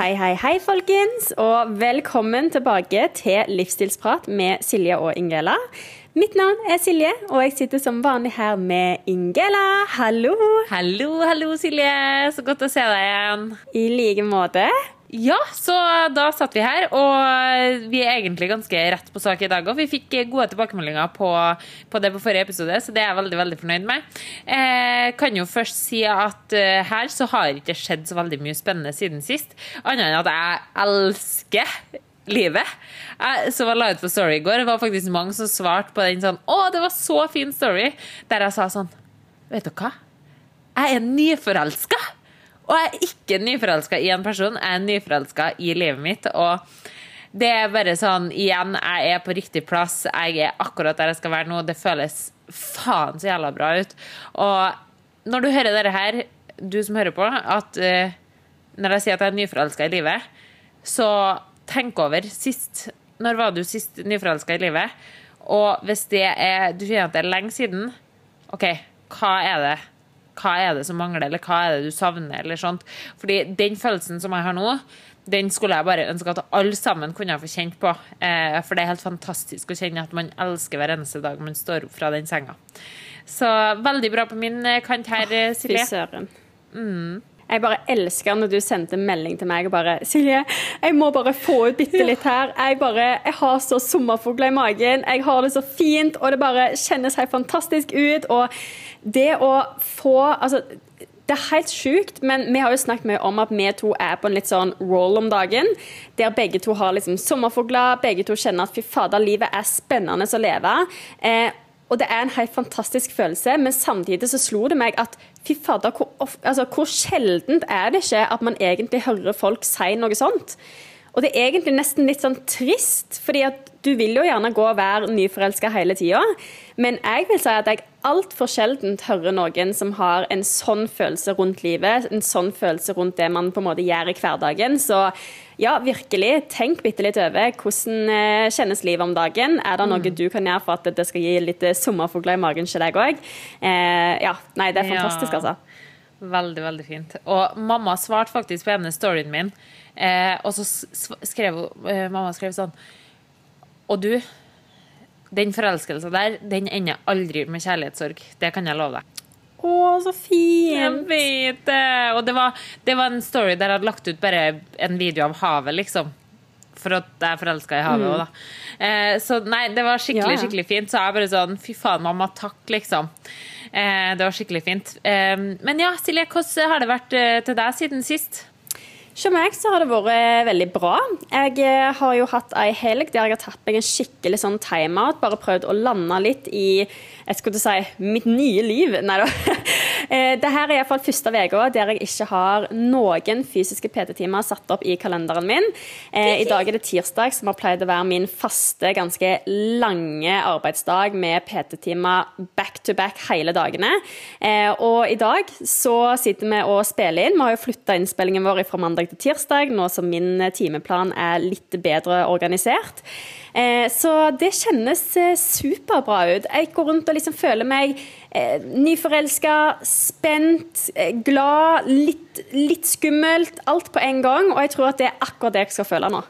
Hei, hei, hei, folkens, og velkommen tilbake til Livsstilsprat med Silje og Ingela. Mitt navn er Silje, og jeg sitter som vanlig her med Ingela. Hallo! Hallo, hallo, Silje. Så godt å se deg igjen. I like måte. Ja, så da satt vi her, og vi er egentlig ganske rett på sak i dag. Og vi fikk gode tilbakemeldinger på, på det på forrige episode, så det er jeg veldig veldig fornøyd med. Jeg kan jo først si at uh, her så har ikke skjedd så veldig mye spennende siden sist. Annet enn at jeg elsker livet. Jeg, som jeg la ut på Story i går, det var faktisk mange som svarte på den sånn Å, det var så fin story! Der jeg sa sånn Vet du hva? Jeg er nyforelska! Og jeg er ikke nyforelska i en person, jeg er nyforelska i livet mitt. Og det er bare sånn, igjen, jeg er på riktig plass, jeg er akkurat der jeg skal være nå. Det føles faen så jævla bra ut. Og når du hører dette her, du som hører på, at uh, når jeg sier at jeg er nyforelska i livet, så tenk over sist Når var du sist nyforelska i livet? Og hvis det er Du kjenner at det er lenge siden, OK, hva er det? Hva er det som mangler, eller hva er det du savner, eller sånt. Fordi den følelsen som jeg har nå, den skulle jeg bare ønske at alle sammen kunne få kjent på. Eh, for det er helt fantastisk å kjenne at man elsker hver eneste dag man står opp fra den senga. Så veldig bra på min kant her, Silje. Fy søren. Mm. Jeg bare elsker når du sendte melding til meg og bare 'Silje, jeg må bare få ut bitte litt her. Jeg bare, jeg har så sommerfugler i magen. Jeg har det så fint, og det bare kjennes helt fantastisk ut.' Og det å få Altså, det er helt sjukt, men vi har jo snakket mye om at vi to er på en litt sånn roll om dagen. Der begge to har liksom sommerfugler, begge to kjenner at fy fader, livet er spennende å leve. Eh, og det er en helt fantastisk følelse, men samtidig så slo det meg at fy fader, hvor, altså, hvor sjeldent er det ikke at man egentlig hører folk si noe sånt? Og det er egentlig nesten litt sånn trist, fordi at du vil jo gjerne gå og være nyforelska hele tida. Men jeg vil si at jeg altfor sjeldent hører noen som har en sånn følelse rundt livet, en sånn følelse rundt det man på en måte gjør i hverdagen. Så ja, virkelig, tenk bitte litt over hvordan eh, kjennes livet om dagen. Er det noe mm. du kan gjøre for at det skal gi litt eh, sommerfugler i magen til deg òg? Eh, ja, nei, det er fantastisk, ja. altså. Veldig, veldig fint. Og mamma svarte faktisk på ene storyen min, eh, og så skrev eh, mamma skrev sånn Og du, den forelskelsen der, den ender aldri med kjærlighetssorg. Det kan jeg love deg. Å, så fint! Jeg vet det. Og det var, det var, en story der jeg hadde lagt ut bare en video av havet, liksom. For at jeg er forelska i havet òg, mm. da. Eh, så nei, det var skikkelig, ja. skikkelig fint. Så jeg bare sånn Fy faen, mamma, takk, liksom. Eh, det var skikkelig fint. Eh, men ja, Silje, hvordan har det vært eh, til deg siden sist? Hos meg så har det vært veldig bra. Jeg har jo hatt ei helg der jeg har tatt meg en skikkelig sånn timeout. Bare prøvd å lande litt i jeg skulle si mitt nye liv. Nei da. Eh, det her er iallfall første uka der jeg ikke har noen fysiske PT-timer satt opp i kalenderen min. Eh, I dag er det tirsdag, som har pleid å være min faste, ganske lange arbeidsdag med PT-timer back to back hele dagene. Eh, og i dag så sitter vi og spiller inn. Vi har jo flytta innspillingen vår fra mandag til tirsdag, nå som min timeplan er litt bedre organisert. Eh, så det kjennes eh, superbra ut. Jeg går rundt og liksom føler meg eh, nyforelska, spent, glad, litt, litt skummelt. Alt på en gang. Og jeg tror at det er akkurat det jeg skal føle nå.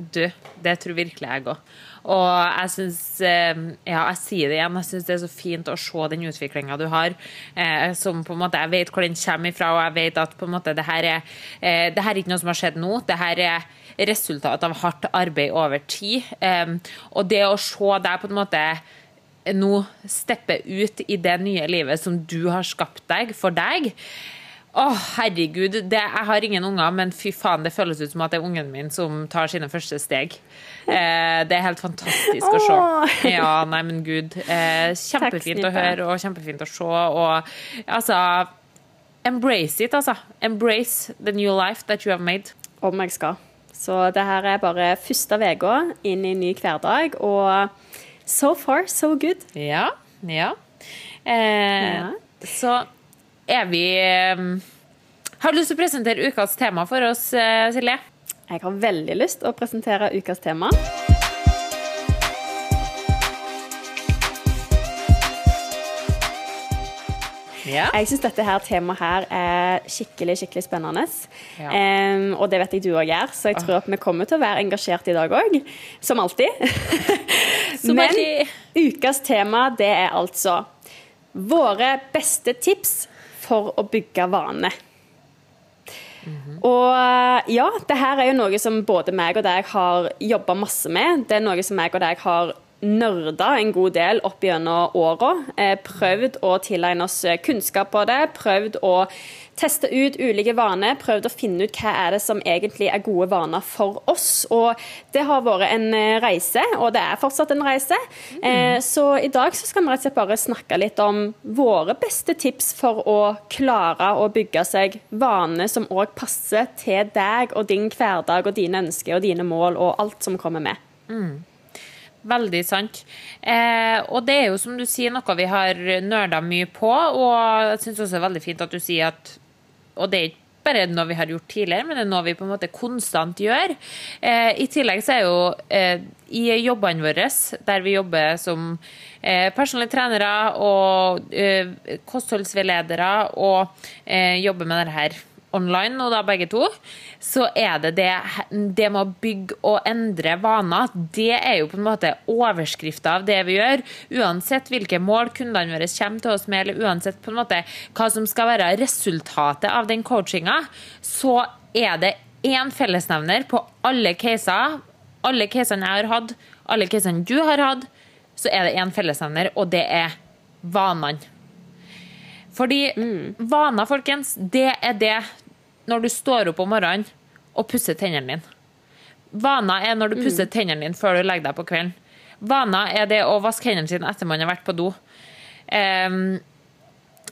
Du, det tror virkelig jeg òg. Og jeg syns Ja, jeg sier det igjen, jeg syns det er så fint å se den utviklinga du har. Eh, som på en måte Jeg vet hvor den kommer ifra, og jeg vet at på en måte det her er eh, Det her er ikke noe som har skjedd nå. Det her er resultat av hardt arbeid over tid. Og det å se deg på en måte nå steppe ut i det nye livet som du har skapt deg for deg å, oh, herregud. Det, jeg har ingen unger, men fy faen, det føles ut som at det er ungen min som tar sine første steg. Eh, det er helt fantastisk å se. Ja, nei, men gud. Eh, kjempefint å høre og kjempefint å se. Og altså Embrace it, altså. Embrace the new life that you have made. Om jeg skal. Så det her er bare første uka inn i ny hverdag, og so far, so good. Ja. Ja. Eh, ja. Så er vi eh, Har du lyst til å presentere ukas tema for oss, eh, Silje? Jeg har veldig lyst til å presentere ukas tema. Ja. Jeg syns dette her temaet her er skikkelig skikkelig spennende. Ja. Um, og det vet jeg du òg gjør, så jeg tror at vi kommer til å være engasjert i dag òg. Som alltid. Som Men ukas tema det er altså våre beste tips for å bygge vane. Og ja, det her er jo noe som både meg og deg har jobba masse med. Det er noe som meg og deg har nerda en god del opp gjennom åra. Eh, prøvd å tilegne oss kunnskap på det. Prøvd å teste ut ulike vaner. Prøvd å finne ut hva er det som egentlig er gode vaner for oss. Og det har vært en eh, reise, og det er fortsatt en reise. Mm. så i dag så skal vi rett og slett bare snakke litt om våre beste tips for å klare å bygge seg vaner som òg passer til deg og din hverdag og dine ønsker og dine mål og alt som kommer med. Veldig sant. Eh, og det er jo som du sier noe vi har nerda mye på, og jeg syns også det er veldig fint at du sier at Og det er ikke bare noe vi har gjort tidligere, men det er noe vi på en måte konstant gjør. Eh, I tillegg så er jo eh, i jobbene våre, der vi jobber som eh, personlige trenere og eh, kostholdsveiledere og eh, jobber med det her online, og da begge to, så er det det, det med å bygge og endre vaner, det er jo på en måte overskrifta av det vi gjør. Uansett hvilke mål kundene våre kommer til oss med, eller uansett på en måte hva som skal være resultatet av den coachinga, så er det én fellesnevner på alle caser. Alle casene jeg har hatt, alle casene du har hatt, så er det én fellesnevner, og det er vanene. Fordi vaner, folkens, det er det når du står opp om morgenen og pusser tennene dine. Vaner er når du pusser tennene dine før du legger deg på kvelden. Vaner er det å vaske hendene sine etter man har vært på do. Um,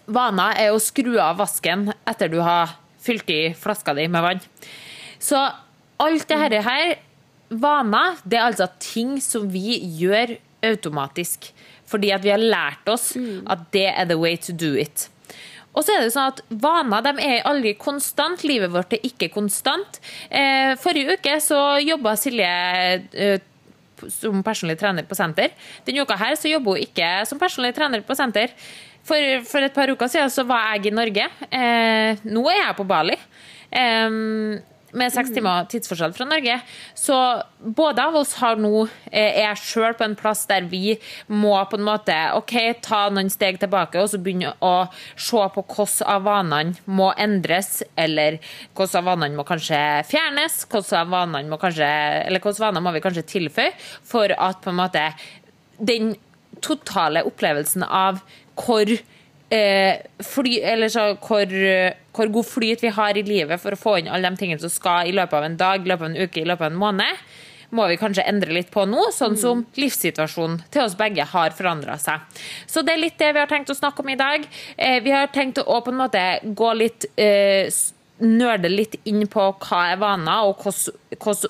vaner er å skru av vasken etter du har fylt i flaska di med vann. Så alt det her, her vaner, det er altså ting som vi gjør automatisk. Fordi at vi har lært oss at det er the way to do it. Og så er det sånn at Vaner de er aldri konstant. Livet vårt er ikke konstant. Eh, forrige uke så jobba Silje eh, som personlig trener på senter. Denne uka her så jobber hun ikke som personlig trener på senter. For, for et par uker siden så var jeg i Norge. Eh, nå er jeg på Bali. Eh, med seks timer tidsforskjell fra Norge. Så både av oss har nå eh, er sjøl på en plass der vi må på en måte ok, ta noen steg tilbake og så begynne å se på hvordan vanene må endres, eller hvordan vanene må kanskje fjernes, hvordan vanene må kanskje, hvordan må vi kanskje tilføye for at på en måte den totale opplevelsen av hvor eh, fly, eller så, hvor, hvor god flyt vi har i livet for å få inn alle de tingene som skal i løpet av en dag, i løpet av en uke, i løpet av en måned, må vi kanskje endre litt på nå, sånn som livssituasjonen til oss begge har forandra seg. Så det er litt det vi har tenkt å snakke om i dag. Eh, vi har tenkt å på en måte gå litt eh, nerde litt inn på hva er vaner, og hvordan,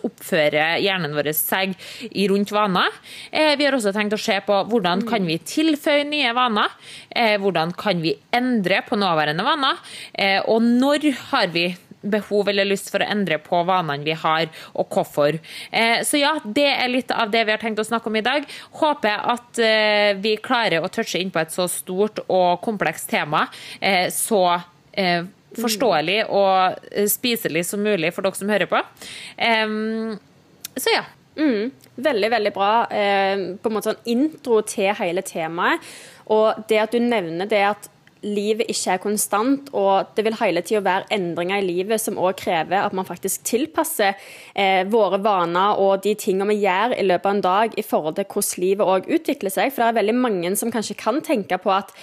oppfører hjernen vår seg rundt vaner. Eh, vi har også tenkt å se på hvordan kan vi tilføye nye vaner. Eh, hvordan kan vi endre på nåværende vaner. Eh, og når har vi behov eller lyst for å endre på vanene vi har, og hvorfor. Så ja, det er litt av det vi har tenkt å snakke om i dag. Håper at vi klarer å touche inn på et så stort og komplekst tema. Så forståelig og eh, spiselig som mulig for dere som hører på. Um, så ja. Mm, veldig, veldig bra. Eh, på en måte sånn intro til hele temaet. Og det at du nevner det at livet ikke er konstant, og det vil hele tida være endringer i livet som òg krever at man faktisk tilpasser eh, våre vaner og de tingene vi gjør i løpet av en dag i forhold til hvordan livet òg utvikler seg. For det er veldig mange som kanskje kan tenke på at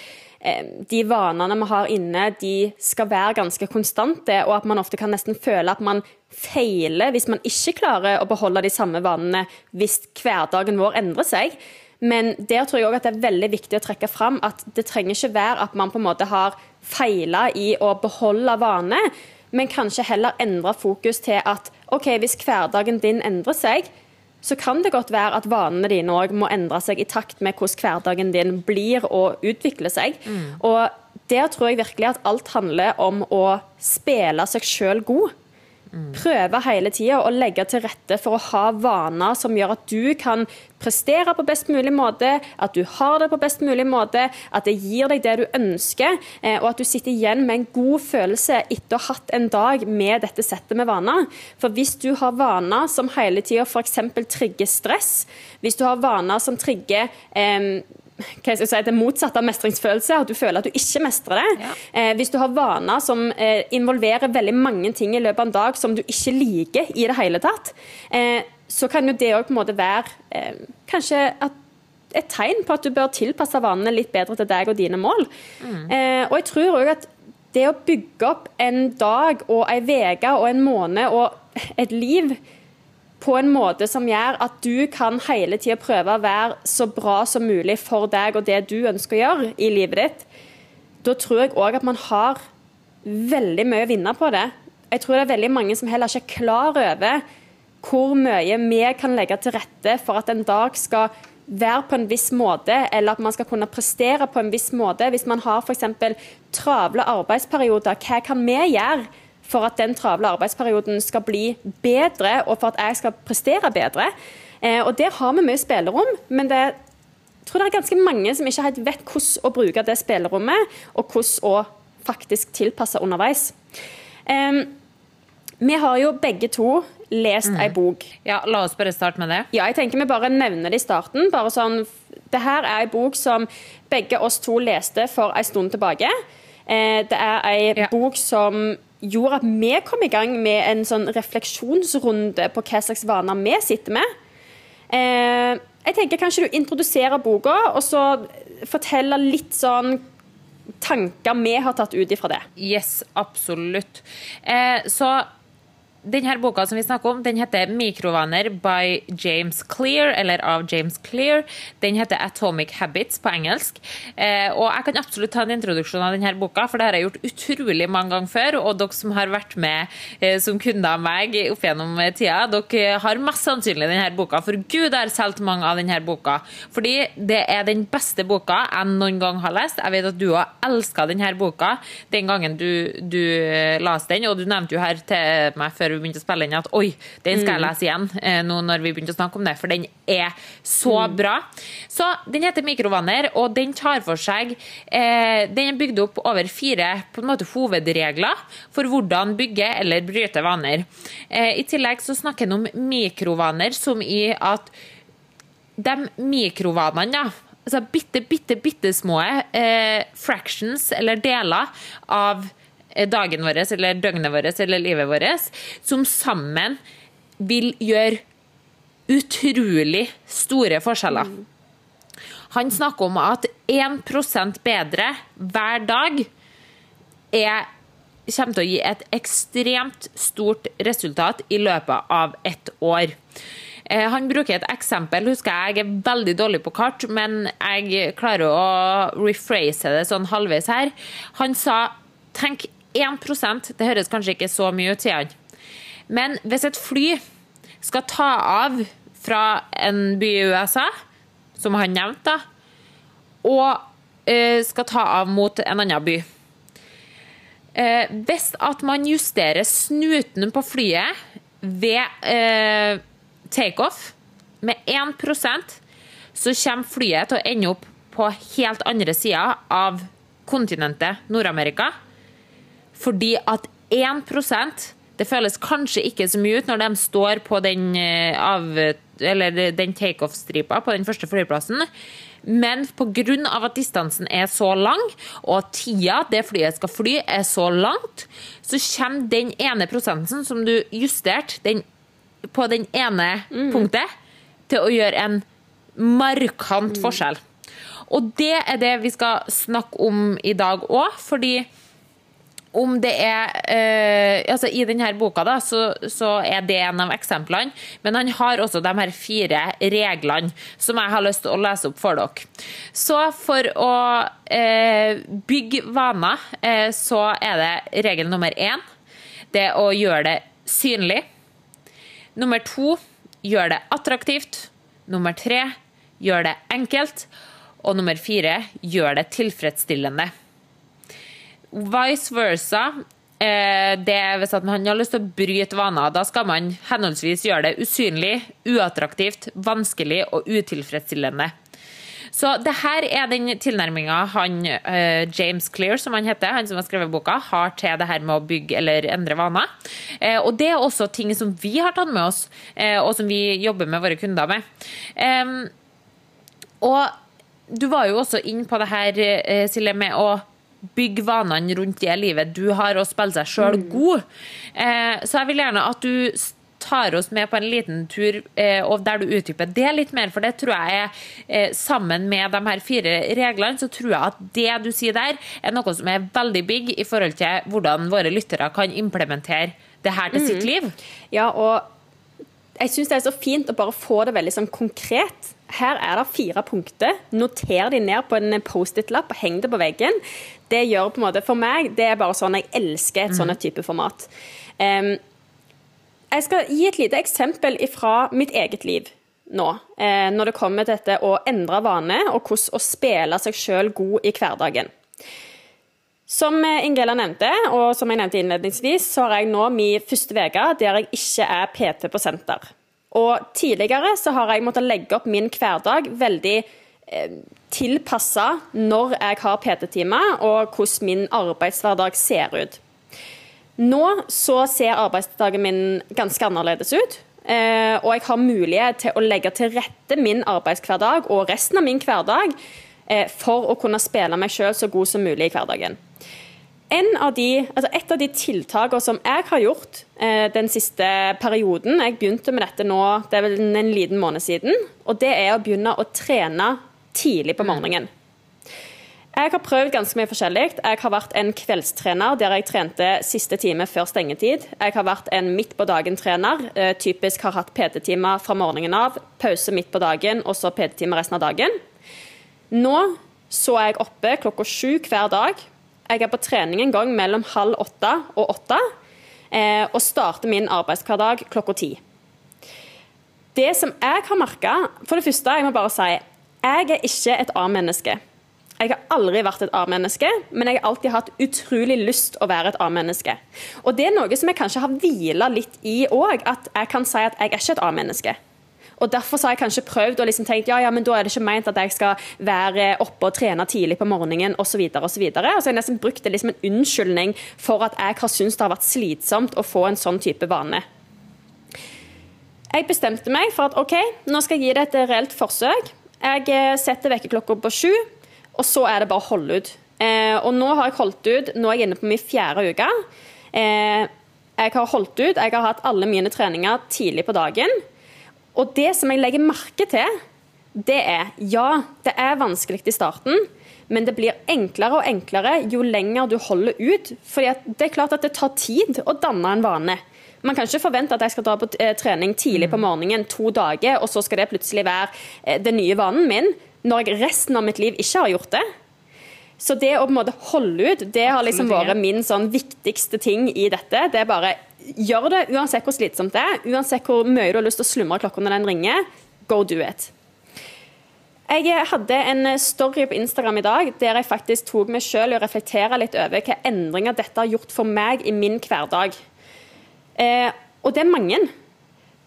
de vanene vi har inne, de skal være ganske konstante, og at man ofte kan nesten føle at man feiler hvis man ikke klarer å beholde de samme vanene hvis hverdagen vår endrer seg. Men der tror jeg også at det er veldig viktig å trekke fram at det trenger ikke være at man på en måte har feila i å beholde vaner, men kanskje heller endre fokus til at OK, hvis hverdagen din endrer seg, så kan det godt være at vanene dine òg må endre seg i takt med hvordan hverdagen din blir og utvikler seg. Og der tror jeg virkelig at alt handler om å spille seg sjøl god. Prøve hele tida å legge til rette for å ha vaner som gjør at du kan prestere på best mulig måte, at du har det på best mulig måte, at det gir deg det du ønsker, eh, og at du sitter igjen med en god følelse etter å ha hatt en dag med dette settet med vaner. For hvis du har vaner som hele tida f.eks. trigger stress, hvis du har vaner som trigger eh, hva jeg si, det motsatte av mestringsfølelse, at du føler at du ikke mestrer det. Ja. Eh, hvis du har vaner som eh, involverer veldig mange ting i løpet av en dag som du ikke liker i det hele tatt, eh, så kan jo det òg på en måte være eh, kanskje et tegn på at du bør tilpasse vanene litt bedre til deg og dine mål. Eh, og jeg tror òg at det å bygge opp en dag og ei uke og en måned og et liv på en måte som gjør at du kan hele tida prøve å være så bra som mulig for deg og det du ønsker å gjøre i livet ditt, da tror jeg òg at man har veldig mye å vinne på det. Jeg tror det er veldig mange som heller ikke er klar over hvor mye vi kan legge til rette for at en dag skal være på en viss måte, eller at man skal kunne prestere på en viss måte. Hvis man har f.eks. travle arbeidsperioder, hva kan vi gjøre for at den travle arbeidsperioden skal bli bedre, og for at jeg skal prestere bedre? Eh, og Der har vi mye spillerom, men det, jeg tror det er ganske mange som ikke helt vet hvordan å bruke det spillerommet, og hvordan å faktisk tilpasse underveis. Vi har jo begge to lest ei bok. Ja, la oss bare starte med det. Ja, jeg tenker vi bare nevner det i starten. bare sånn, Det her er ei bok som begge oss to leste for ei stund tilbake. Eh, det er ei Ja. bok som gjorde at vi kom i gang med en sånn refleksjonsrunde på hva slags vaner vi sitter med. Eh, jeg tenker kanskje du introduserer boka, og så forteller litt sånn tanker vi har tatt ut ifra det. Yes, absolutt. Eh, så denne boka som vi snakker om, den heter 'Mikrovaner' by James Clear, eller av James Clear. Den heter 'Atomic Habits' på engelsk. Eh, og jeg kan absolutt ta en introduksjon av denne boka, for det har jeg gjort utrolig mange ganger før. Og dere som har vært med eh, som kunder av meg opp gjennom tida, dere har mest sannsynlig denne boka. For gud, jeg har solgt mange av denne boka. Fordi det er den beste boka jeg noen gang har lest. Jeg vet at du har elska denne boka den gangen du, du leste den, og du nevnte jo her til meg før vi begynte å spille inn at oi, den skal jeg lese igjen eh, nå når vi begynte å snakke om det, for den er så bra. Så den heter Mikrovanner, og den tar for seg eh, Den er bygd opp over fire på en måte hovedregler for hvordan bygge eller bryte vaner. Eh, I tillegg så snakker den om mikrovaner som i at de mikrovanene, ja. Altså bitte, bitte, bitte små eh, fractions eller deler av dagen vår, eller døgnet vårt, eller livet vårt, som sammen vil gjøre utrolig store forskjeller. Han snakker om at 1% bedre hver dag er, kommer til å gi et ekstremt stort resultat i løpet av ett år. Eh, Han bruker et eksempel. husker Jeg jeg er veldig dårlig på kart, men jeg klarer å rephrase det sånn halvveis her. Han sa tenk 1% Det høres kanskje ikke så mye ut, sier han. Men hvis et fly skal ta av fra en by i USA, som han nevnte, og eh, skal ta av mot en annen by eh, Hvis at man justerer snuten på flyet ved eh, takeoff med 1% så kommer flyet til å ende opp på helt andre sida av kontinentet Nord-Amerika. Fordi at 1% det føles kanskje ikke så mye ut når de står på den, eh, av- eller den takeoff-stripa på den første flyplassen, men pga. at distansen er så lang, og tida det flyet skal fly, er så langt, så kommer den ene prosenten som du justerte på den ene punktet, til å gjøre en markant forskjell. Og det er det vi skal snakke om i dag òg, fordi om det er eh, altså I denne boka da, så, så er det en av eksemplene, men han har også de her fire reglene som jeg har lyst til å lese opp for dere. Så for å eh, bygge vaner, eh, så er det regel nummer én. Det å gjøre det synlig. Nummer to gjør det attraktivt. Nummer tre gjør det enkelt. Og nummer fire gjør det tilfredsstillende. Vice versa. Eh, det er hvis man har lyst til å bryte vaner. Da skal man henholdsvis gjøre det usynlig, uattraktivt, vanskelig og utilfredsstillende. Så det her er den tilnærminga han uh, James Clear, som han heter, han som har skrevet boka, har til det her med å bygge eller endre vaner. Uh, og det er også ting som vi har tatt med oss, og som vi jobber med våre kunder med. Og du var jo også inn på det her, Silje, med å bygge vanene rundt det livet du har, og spille seg sjøl mm. god. så jeg vil gjerne at du tar oss med på en liten tur eh, og der du utdyper det litt mer. For det tror jeg er eh, Sammen med de her fire reglene, så tror jeg at det du sier der, er noe som er veldig big i forhold til hvordan våre lyttere kan implementere det her til mm. sitt liv. Ja, og jeg syns det er så fint å bare få det veldig sånn konkret. Her er det fire punkter. Noter de ned på en Post-It-lapp og heng det på veggen. Det gjør på en måte For meg det er bare sånn jeg elsker et sånt type format. Um, jeg skal gi et lite eksempel fra mitt eget liv nå, eh, når det kommer til dette å endre vane, og hvordan å spille seg sjøl god i hverdagen. Som Ingela nevnte, og som jeg nevnte innledningsvis, så har jeg nå min første uke der jeg ikke er PT på senter. Og tidligere så har jeg måttet legge opp min hverdag veldig eh, tilpassa når jeg har PT-timer, og hvordan min arbeidshverdag ser ut. Nå så ser arbeidsdagen min ganske annerledes ut. Eh, og jeg har mulighet til å legge til rette min arbeidshverdag og resten av min hverdag eh, for å kunne spille meg sjøl så god som mulig i hverdagen. Av de, altså et av de tiltakene som jeg har gjort eh, den siste perioden Jeg begynte med dette nå, det er vel en liten måned siden. Og det er å begynne å trene tidlig på morgenen. Jeg har prøvd ganske mye forskjellig. Jeg har vært en kveldstrener der jeg trente siste time før stengetid. Jeg har vært en midt på dagen-trener. Eh, typisk har hatt PT-timer fra morgenen av, pause midt på dagen og så PT-timer resten av dagen. Nå så er jeg oppe klokka sju hver dag. Jeg er på trening en gang mellom halv åtte og åtte. Eh, og starter min arbeidshverdag klokka ti. Det som jeg har merka For det første, jeg må bare si, jeg er ikke et A-menneske. Jeg har aldri vært et A-menneske, men jeg har alltid hatt utrolig lyst å være et A-menneske. Og det er noe som jeg kanskje har hvila litt i òg, at jeg kan si at jeg er ikke et A-menneske. Og Derfor har jeg kanskje prøvd å liksom tenkt ja, ja, men da er det ikke meint at jeg skal være oppe og trene tidlig på morgenen osv. Og, så og har jeg nesten brukt det liksom en unnskyldning for at jeg har syntes det har vært slitsomt å få en sånn type vane. Jeg bestemte meg for at OK, nå skal jeg gi det et reelt forsøk. Jeg eh, setter vekkerklokka på sju. Og så er det bare å holde ut. Eh, og nå har jeg holdt ut. Nå er jeg inne på min fjerde uke. Eh, jeg har holdt ut. Jeg har hatt alle mine treninger tidlig på dagen. Og det som jeg legger merke til, det er ja, det er vanskelig i starten. Men det blir enklere og enklere jo lenger du holder ut. For det er klart at det tar tid å danne en vane. Man kan ikke forvente at jeg skal dra på eh, trening tidlig på morgenen to dager, og så skal det plutselig være eh, den nye vanen min når jeg resten av mitt liv ikke har gjort det. Så det å på en måte holde ut, det har liksom vært min sånn viktigste ting i dette. Det er bare gjør det uansett hvor slitsomt det er, uansett hvor mye du har lyst til å slumre klokka når den ringer. Go do it. Jeg hadde en story på Instagram i dag der jeg faktisk tok meg selv og reflektere litt over hva endringer dette har gjort for meg i min hverdag. Eh, og det er mange.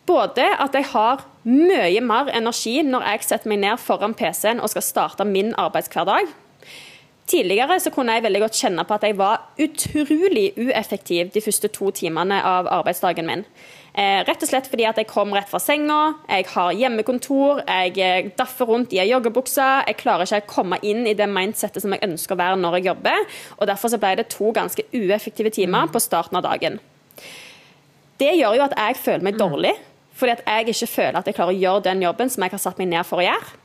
Både at jeg har mye mer energi når jeg setter meg ned foran PC-en og skal starte min arbeidshverdag. Tidligere så kunne jeg veldig godt kjenne på at jeg var utrolig ueffektiv de første to timene av arbeidsdagen min. Eh, rett og slett fordi at jeg kom rett fra senga, jeg har hjemmekontor, jeg eh, daffer rundt i ei joggebukse. Jeg klarer ikke å komme inn i det mindsettet som jeg ønsker å være når jeg jobber. og Derfor så ble det to ganske ueffektive timer på starten av dagen. Det gjør jo at jeg føler meg dårlig. Fordi at jeg ikke føler at jeg klarer å gjøre den jobben som jeg har satt meg ned for å gjøre.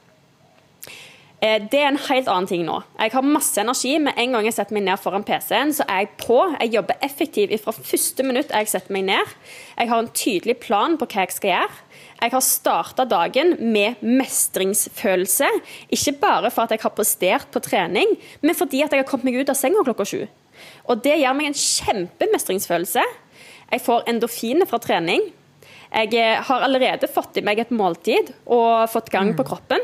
Eh, det er en helt annen ting nå. Jeg har masse energi. Med en gang jeg setter meg ned foran PC-en, så er jeg på. Jeg jobber effektivt fra første minutt jeg setter meg ned. Jeg har en tydelig plan på hva jeg skal gjøre. Jeg har starta dagen med mestringsfølelse. Ikke bare for at jeg har prestert på trening, men fordi at jeg har kommet meg ut av senga klokka sju. Og det gir meg en kjempemestringsfølelse. Jeg får endorfiner fra trening. Jeg eh, har allerede fått i meg et måltid og fått gang på mm. kroppen.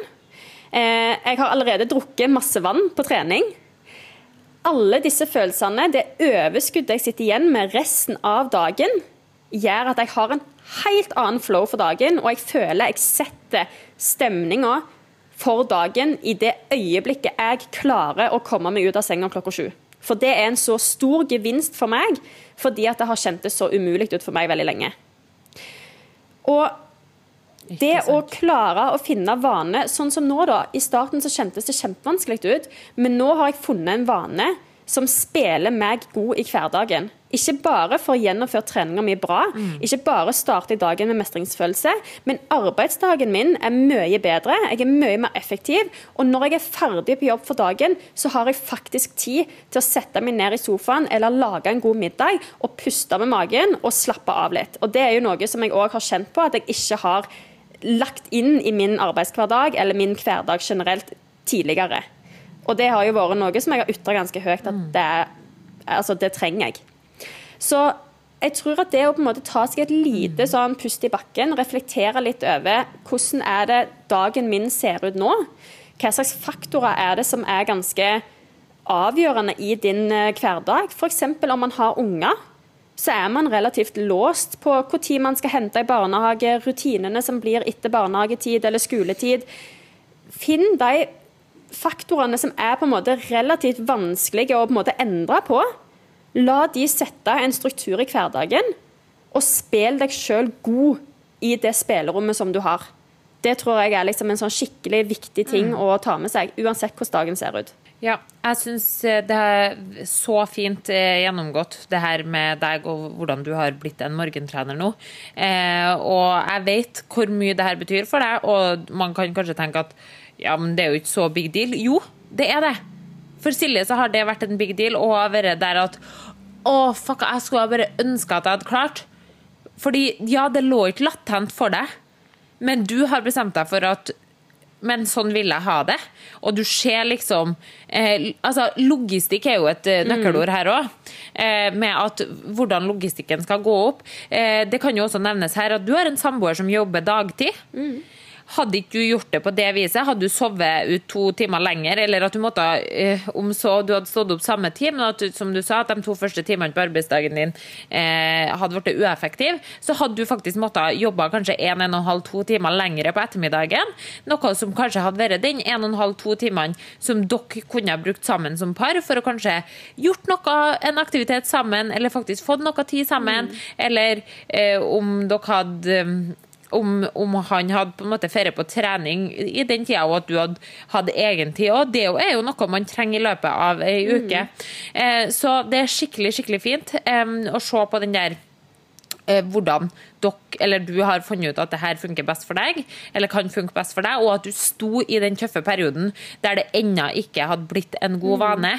Eh, jeg har allerede drukket masse vann på trening. alle disse følelsene, det overskuddet jeg sitter igjen med resten av dagen, gjør at jeg har en helt annen flow for dagen, og jeg føler jeg setter stemninga for dagen i det øyeblikket jeg klarer å komme meg ut av senga klokka sju. For det er en så stor gevinst for meg, fordi at det har kjentes så umulig ut for meg veldig lenge. Og det å klare å finne vane, sånn som nå, da. I starten så kjentes det kjempevanskelig ut, men nå har jeg funnet en vane som spiller meg god i hverdagen. Ikke bare for å gjennomføre treninga mi bra, mm. ikke bare starte i dagen med mestringsfølelse, men arbeidsdagen min er mye bedre, jeg er mye mer effektiv. Og når jeg er ferdig på jobb for dagen, så har jeg faktisk tid til å sette meg ned i sofaen eller lage en god middag og puste med magen og slappe av litt. Og det er jo noe som jeg òg har kjent på at jeg ikke har lagt inn i min arbeidshverdag eller min hverdag generelt tidligere. Og det har jo vært noe som jeg har ytra ganske høyt at det, altså det, trenger jeg. Så jeg tror at det å på en måte ta seg et lite sånn pust i bakken, reflektere litt over hvordan er det dagen min ser ut nå, hva slags faktorer er det som er ganske avgjørende i din eh, hverdag, f.eks. om man har unger så er man relativt låst på når man skal hente i barnehage, rutinene som blir etter barnehagetid eller skoletid. Finn de faktorene som er på en måte relativt vanskelige å på en måte endre på. La de sette en struktur i hverdagen, og spill deg sjøl god i det spillerommet som du har. Det tror jeg er liksom en sånn skikkelig viktig ting mm. å ta med seg, uansett hvordan dagen ser ut. Ja, jeg syns eh, det er så fint eh, gjennomgått, det her med deg og hvordan du har blitt en morgentrener nå. Eh, og jeg vet hvor mye det her betyr for deg, og man kan kanskje tenke at ja, men det er jo ikke så big deal. Jo, det er det. For Silje så har det vært en big deal, og har vært der at å, fuck, jeg skulle bare ønske at jeg hadde klart. Fordi ja, det lå ikke latent for deg, men du har bestemt deg for at men sånn vil jeg ha det. Og du ser liksom eh, altså Logistikk er jo et eh, nøkkelord her òg. Eh, med at hvordan logistikken skal gå opp. Eh, det kan jo også nevnes her at du har en samboer som jobber dagtid. Mm. Hadde ikke du gjort det på det viset, hadde du sovet ut to timer lenger, eller at du måtte, eh, om så du hadde stått opp samme tid, men at som du sa, at de to første timene på arbeidsdagen din eh, hadde blitt ueffektiv, så hadde du faktisk måttet jobbe kanskje en, en og en halv, to timer lengre på ettermiddagen. Noe som kanskje hadde vært den en og en halv, to timene som dere kunne ha brukt sammen som par, for å kanskje gjort noe, en aktivitet sammen, eller faktisk fått noe tid sammen, mm. eller eh, om dere hadde om, om, han hadde på en måte ferie på trening i den tida, og at du hadde hatt egen tid. Og det er jo noe man trenger i løpet av ei mm. uke. Eh, så det er skikkelig, skikkelig fint eh, å se på den der eh, hvordan dere, eller du har funnet ut at det her funker best for deg, eller kan funke best for deg, og at du sto i den tøffe perioden der det ennå ikke hadde blitt en god mm. vane.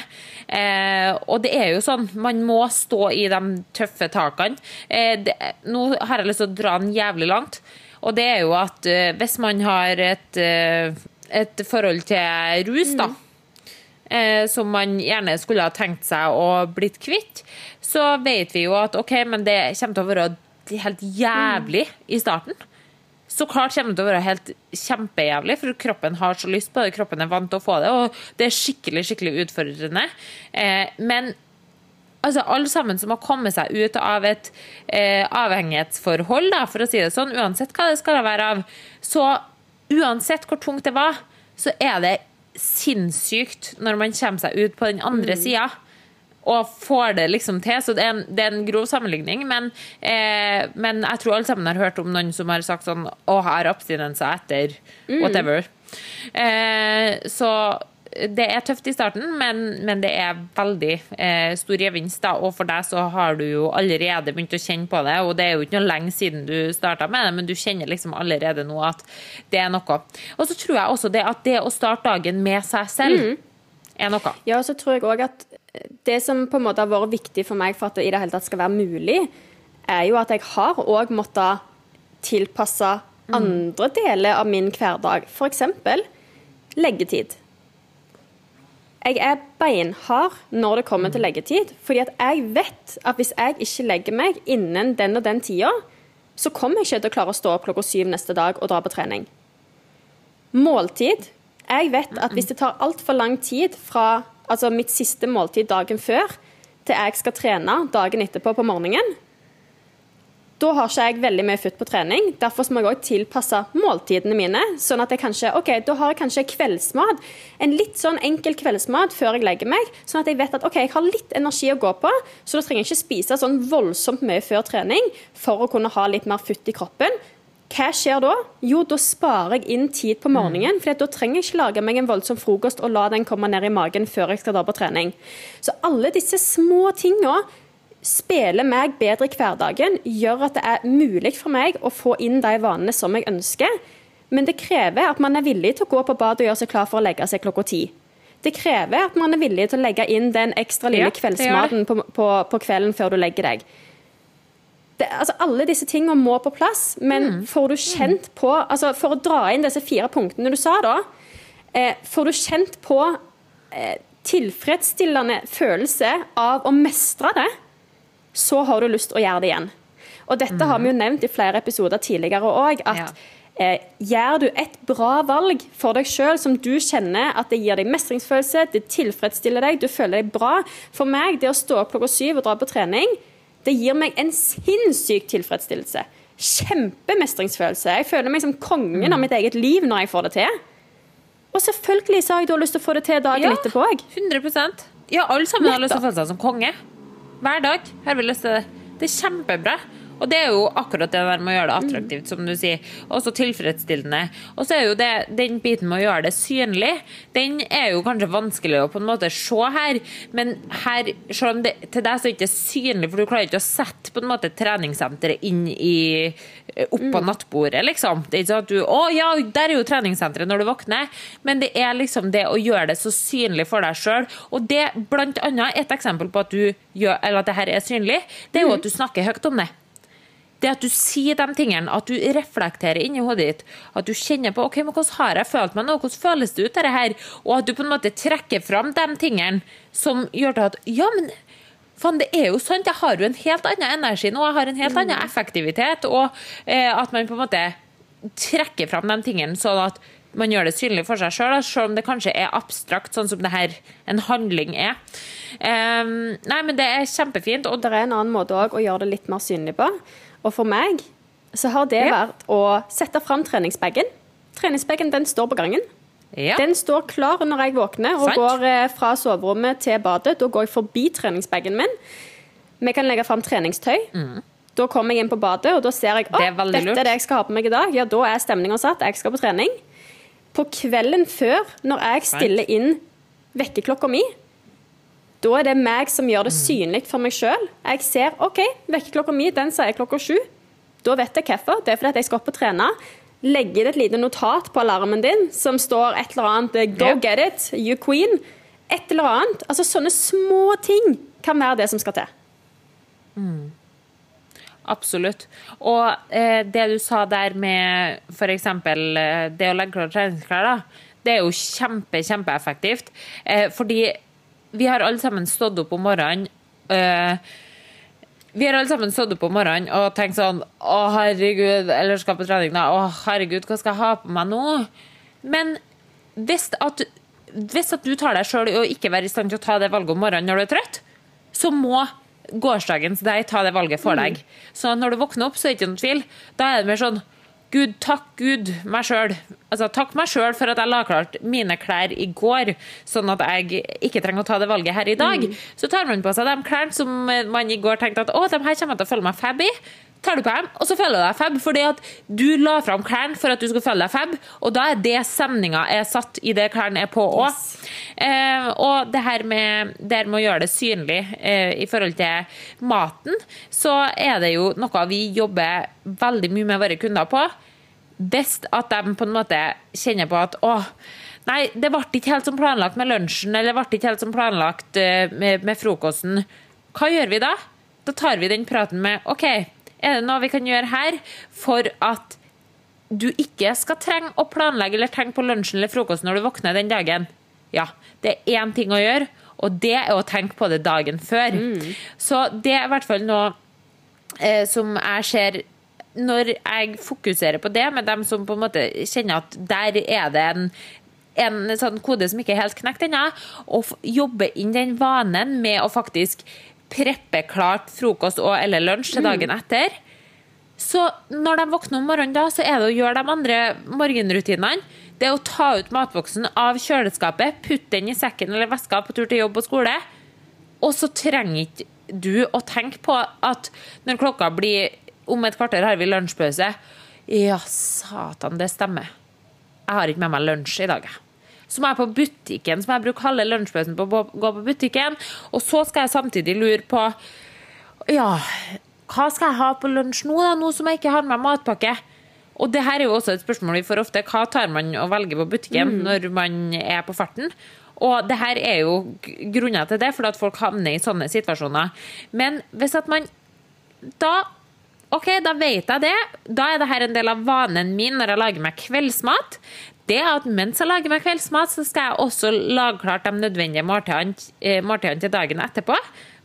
Eh, og det er jo sånn, man må stå i de tøffe takene. Eh, det, nå har jeg lyst til å dra den jævlig langt. Og det er jo at eh, hvis man har et, uh, et forhold til rus, da, uh, som man gjerne skulle ha tenkt seg å blitt kvitt, så vet vi jo at OK, men det kommer til å være helt jævlig mm. i starten. Så klart kommer det til å være helt kjempejævlig, for kroppen har så lyst på det. Kroppen er vant til å få det, og det er skikkelig skikkelig utfordrende. men altså alle sammen som har kommet seg ut av et eh, avhengighetsforhold, da, for å si det sånn, uansett hva det skal være av, så uansett hvor tungt det var, så er det sinnssykt når man kommer seg ut på den andre mm. sida. Og får det liksom til. Så det er en, det er en grov sammenligning. Men, eh, men, jeg tror alle sammen har hørt om noen som har sagt sånn Å, jeg har abstinenser etter mm. whatever. Eh, så det er tøft i starten, men, men det er veldig eh, stor gevinst. Da. Og for deg så har du jo allerede begynt å kjenne på det, og det er jo ikke noe lenge siden du starta med det, men du kjenner liksom allerede nå at det er noe. Og så tror jeg også det at det å starte dagen med seg selv mm. er noe. Ja, og så tror jeg òg at det som på en måte har vært viktig for meg for at det i det hele tatt skal være mulig, er jo at jeg har òg måttet tilpasse mm. andre deler av min hverdag, f.eks. leggetid. Jeg er beinhard når det kommer til leggetid. fordi at jeg vet at hvis jeg ikke legger meg innen den og den tida, så kommer jeg ikke til å klare å stå opp klokka syv neste dag og dra på trening. Måltid. Jeg vet at hvis det tar altfor lang tid fra altså mitt siste måltid dagen før til jeg skal trene dagen etterpå på morgenen, da har ikke jeg veldig mye futt på trening. Derfor må jeg òg tilpasse måltidene mine. Sånn at jeg kanskje, ok, Da har jeg kanskje kveldsmat. En litt sånn enkel kveldsmat før jeg legger meg. Sånn at jeg vet at ok, jeg har litt energi å gå på, så da trenger jeg ikke spise sånn voldsomt mye før trening for å kunne ha litt mer futt i kroppen. Hva skjer da? Jo, da sparer jeg inn tid på morgenen. For da trenger jeg ikke lage meg en voldsom frokost og la den komme ned i magen før jeg skal da på trening. Så alle disse små tinga spiller meg bedre i hverdagen, gjør at det er mulig for meg å få inn de vanene som jeg ønsker. Men det krever at man er villig til å gå på badet og gjøre seg klar for å legge seg klokka ti. Det krever at man er villig til å legge inn den ekstra lille Ja, kveldsmaten på, på, på kvelden før du legger deg. Det, altså, alle disse tingene må på plass, men får du kjent på altså, For å dra inn disse fire punktene du sa da, eh, får du kjent på eh, tilfredsstillende følelse av å mestre det, så har du lyst å gjøre det igjen. Og dette har vi jo nevnt i flere episoder tidligere òg, at Ja. eh, gjør du et bra valg for deg sjøl som du kjenner at det gir deg mestringsfølelse, det tilfredsstiller deg, du føler deg bra For meg, det å stå opp klokka syv og dra på trening, det gir meg en sinnssyk tilfredsstillelse. Kjempemestringsfølelse. Jeg føler meg som kongen av mitt eget liv når jeg får det til. Og selvfølgelig så har jeg da lyst til å få det til dagen Ja. etterpå Jeg. 100 Ja, alle sammen har lyst til å føle seg som konge. Hver dag har vi lyst til det. Det er kjempebra. Og det er jo akkurat det der med å gjøre det attraktivt, som du sier. Også tilfredsstillende. Og så er jo det, den biten med å gjøre det synlig, den er jo kanskje vanskelig å på en måte se her. Men her, om det, til deg så er det ikke synlig, for du klarer ikke å sette på en måte treningssenteret inn i opp på nattbordet, liksom. Det er ikke sånn at du Å ja, der er jo treningssenteret når du våkner. Men det er liksom det å gjøre det så synlig for deg sjøl. Og det, blant annet, et eksempel på at du gjør, eller at det her er synlig, det er jo at du snakker høyt om det. Det at du sier de tingene, at du reflekterer inni hodet ditt. At du kjenner på ok, men hvordan har jeg følt meg nå, hvordan føles det ut, dette her? Og at du på en måte trekker fram de tingene som gjør til at ja, men Faen, det er jo sant, jeg har jo en helt annen energi nå, jeg har en helt annen effektivitet. Og eh, at man på en måte trekker fram de tingene sånn at man gjør det synlig for seg sjøl, selv om det kanskje er abstrakt, sånn som det her en handling er. Um, nei, men det er kjempefint. Og Det er en annen måte òg å gjøre det litt mer synlig på. Og for meg så har det vært å sette fram treningsbagen. Treningsbagen den står på gangen. ja. Den står klar når jeg våkner og Sant. går eh, fra soverommet til badet. Da går jeg forbi treningsbagen min. Vi kan legge fram treningstøy. Da kommer jeg inn på badet, og da ser jeg at Det dette lurt. er det jeg skal ha på meg i dag. Ja, da er stemninga satt. Jeg skal på trening. På kvelden før, når jeg stiller inn vekkerklokka mi, da er det meg som gjør det Mm. synlig for meg sjøl. Jeg ser OK, vekkerklokka mi den sier klokka sju. Da vet jeg hvorfor. Det er fordi at jeg skal opp og trene. Legge inn et lite notat på alarmen din som står et eller annet eh, 'Go get it, you queen'. Et eller annet. Altså Sånne små ting kan være det som skal til. Absolutt. Og eh, det du sa der med f.eks. Eh, det å legge klart treningsklær, da, det er jo kjempe, kjempeeffektivt. Eh, fordi vi har alle sammen stått opp om morgenen Uh, vi har alle sammen stått opp om morgenen og tenkt sånn Å, herregud, eller skal på trening, da. Å, herregud, hva skal jeg ha på meg nå? Men hvis at, hvis at du tar deg sjøl i å ikke være i stand til å ta det valget om morgenen når du er trøtt, så må gårsdagens deg ta det valget for deg. Så når du våkner opp, så er det ikke noen tvil. Da er det mer sånn Gud, takk Gud, meg sjøl. Altså, takk meg sjøl for at jeg la klart mine klær i går, sånn at jeg ikke trenger å ta det valget her i dag. Så tar man på seg de klærne som man i går tenkte at å, de her kommer jeg til å føle meg fab i. Tar du på dem, og så føler du deg fab, fordi at du la fram klærne for at du skulle føle deg fab, og da er det stemninga er satt i det klærne er på òg. Eh, og det her med, det her med å gjøre det synlig eh, i forhold til maten, så er det jo noe vi jobber veldig mye med våre kunder på. Best at de på en måte kjenner på at å, nei, det ble ikke helt som planlagt med lunsjen, eller det ble ikke helt som planlagt eh, med, med frokosten. Hva gjør vi da? Da tar vi den praten med OK, er det noe vi kan gjøre her for at du ikke skal trenge å planlegge eller tenke på lunsjen eller frokosten når du våkner den dagen. Ja, det er én ting å gjøre, og det er å tenke på det dagen før. Så det er i hvert fall noe eh, som jeg ser når jeg fokuserer på det med dem som på en måte kjenner at der er det en en sånn kode som ikke er helt knekt ennå, og jobbe inn den vanen med å faktisk preppe klart frokost og eller lunsj til dagen etter. Så når de våkner om morgenen, da, så er det å gjøre de andre morgenrutinene. Det er å ta ut matboksen av kjøleskapet, putte den i sekken eller veska på tur til jobb og skole. Og så trenger ikke du å tenke på at når klokka blir om et kvarter har vi lunsjpause. Ja, satan, det stemmer. Jeg har ikke med meg lunsj i dag. jeg. Så må jeg på butikken, så må jeg bruke halve lunsjpausen på å gå på butikken. Og så skal jeg samtidig lure på Ja, hva skal jeg ha på lunsj nå, da, nå som jeg ikke har med matpakke? Og det her er jo også et spørsmål vi får ofte. Hva tar man og velger på butikken når man er på farten? Og det her er jo grunner til det, for at folk havner i sånne situasjoner. Men hvis at man da Ok, da vet jeg det. Da er det her en del av vanen min når jeg lager meg kveldsmat. Det at mens jeg lager meg kveldsmat, så skal jeg også lage klart de nødvendige måltidene eh, til dagen etterpå.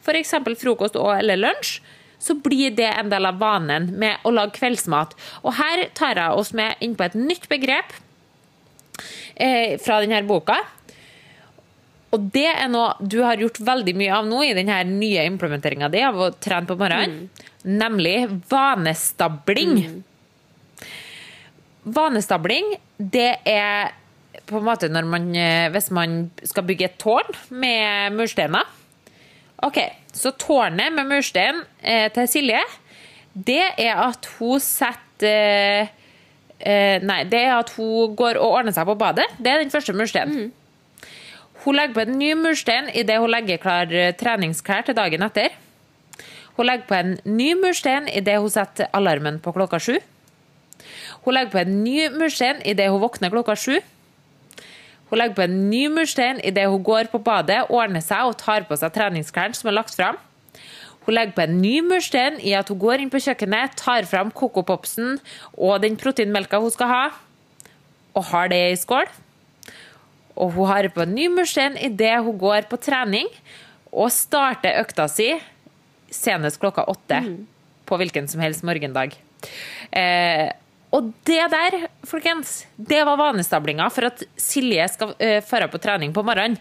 F.eks. frokost og eller lunsj. Så blir det en del av vanen med å lage kveldsmat. Og her tar jeg oss med inn på et nytt begrep eh, fra denne boka. Og det er noe du har gjort veldig mye av nå i denne nye implementeringa di av å trene på morgenen, nemlig vanestabling. Vanestabling, det er på en måte når man eh, Hvis man skal bygge et tårn med mursteiner. OK, så tårnet med murstein eh, til Silje, det er at hun setter eh, eh, Nei, det er at hun går og ordner seg på badet. Det er den første mursteinen. Hun legger på en ny murstein idet hun legger klar eh, treningsklær til dagen etter. Hun legger på en ny murstein idet hun setter alarmen på klokka sju. Hun legger på en ny murstein idet hun våkner klokka sju. Hun legger på en ny murstein idet hun går på badet, ordner seg og tar på seg treningsklærne som er lagt fram. Hun legger på en ny murstein i at hun går inn på kjøkkenet, tar fram kokopopsen og den proteinmelka hun skal ha, og har det i skål. Og hun har på en ny murstein idet hun går på trening og starter økta si senest klokka åtte på hvilken som helst morgendag. Eh, og det der, folkens, det var vanestablinga for at Silje skal uh, på trening på morgenen.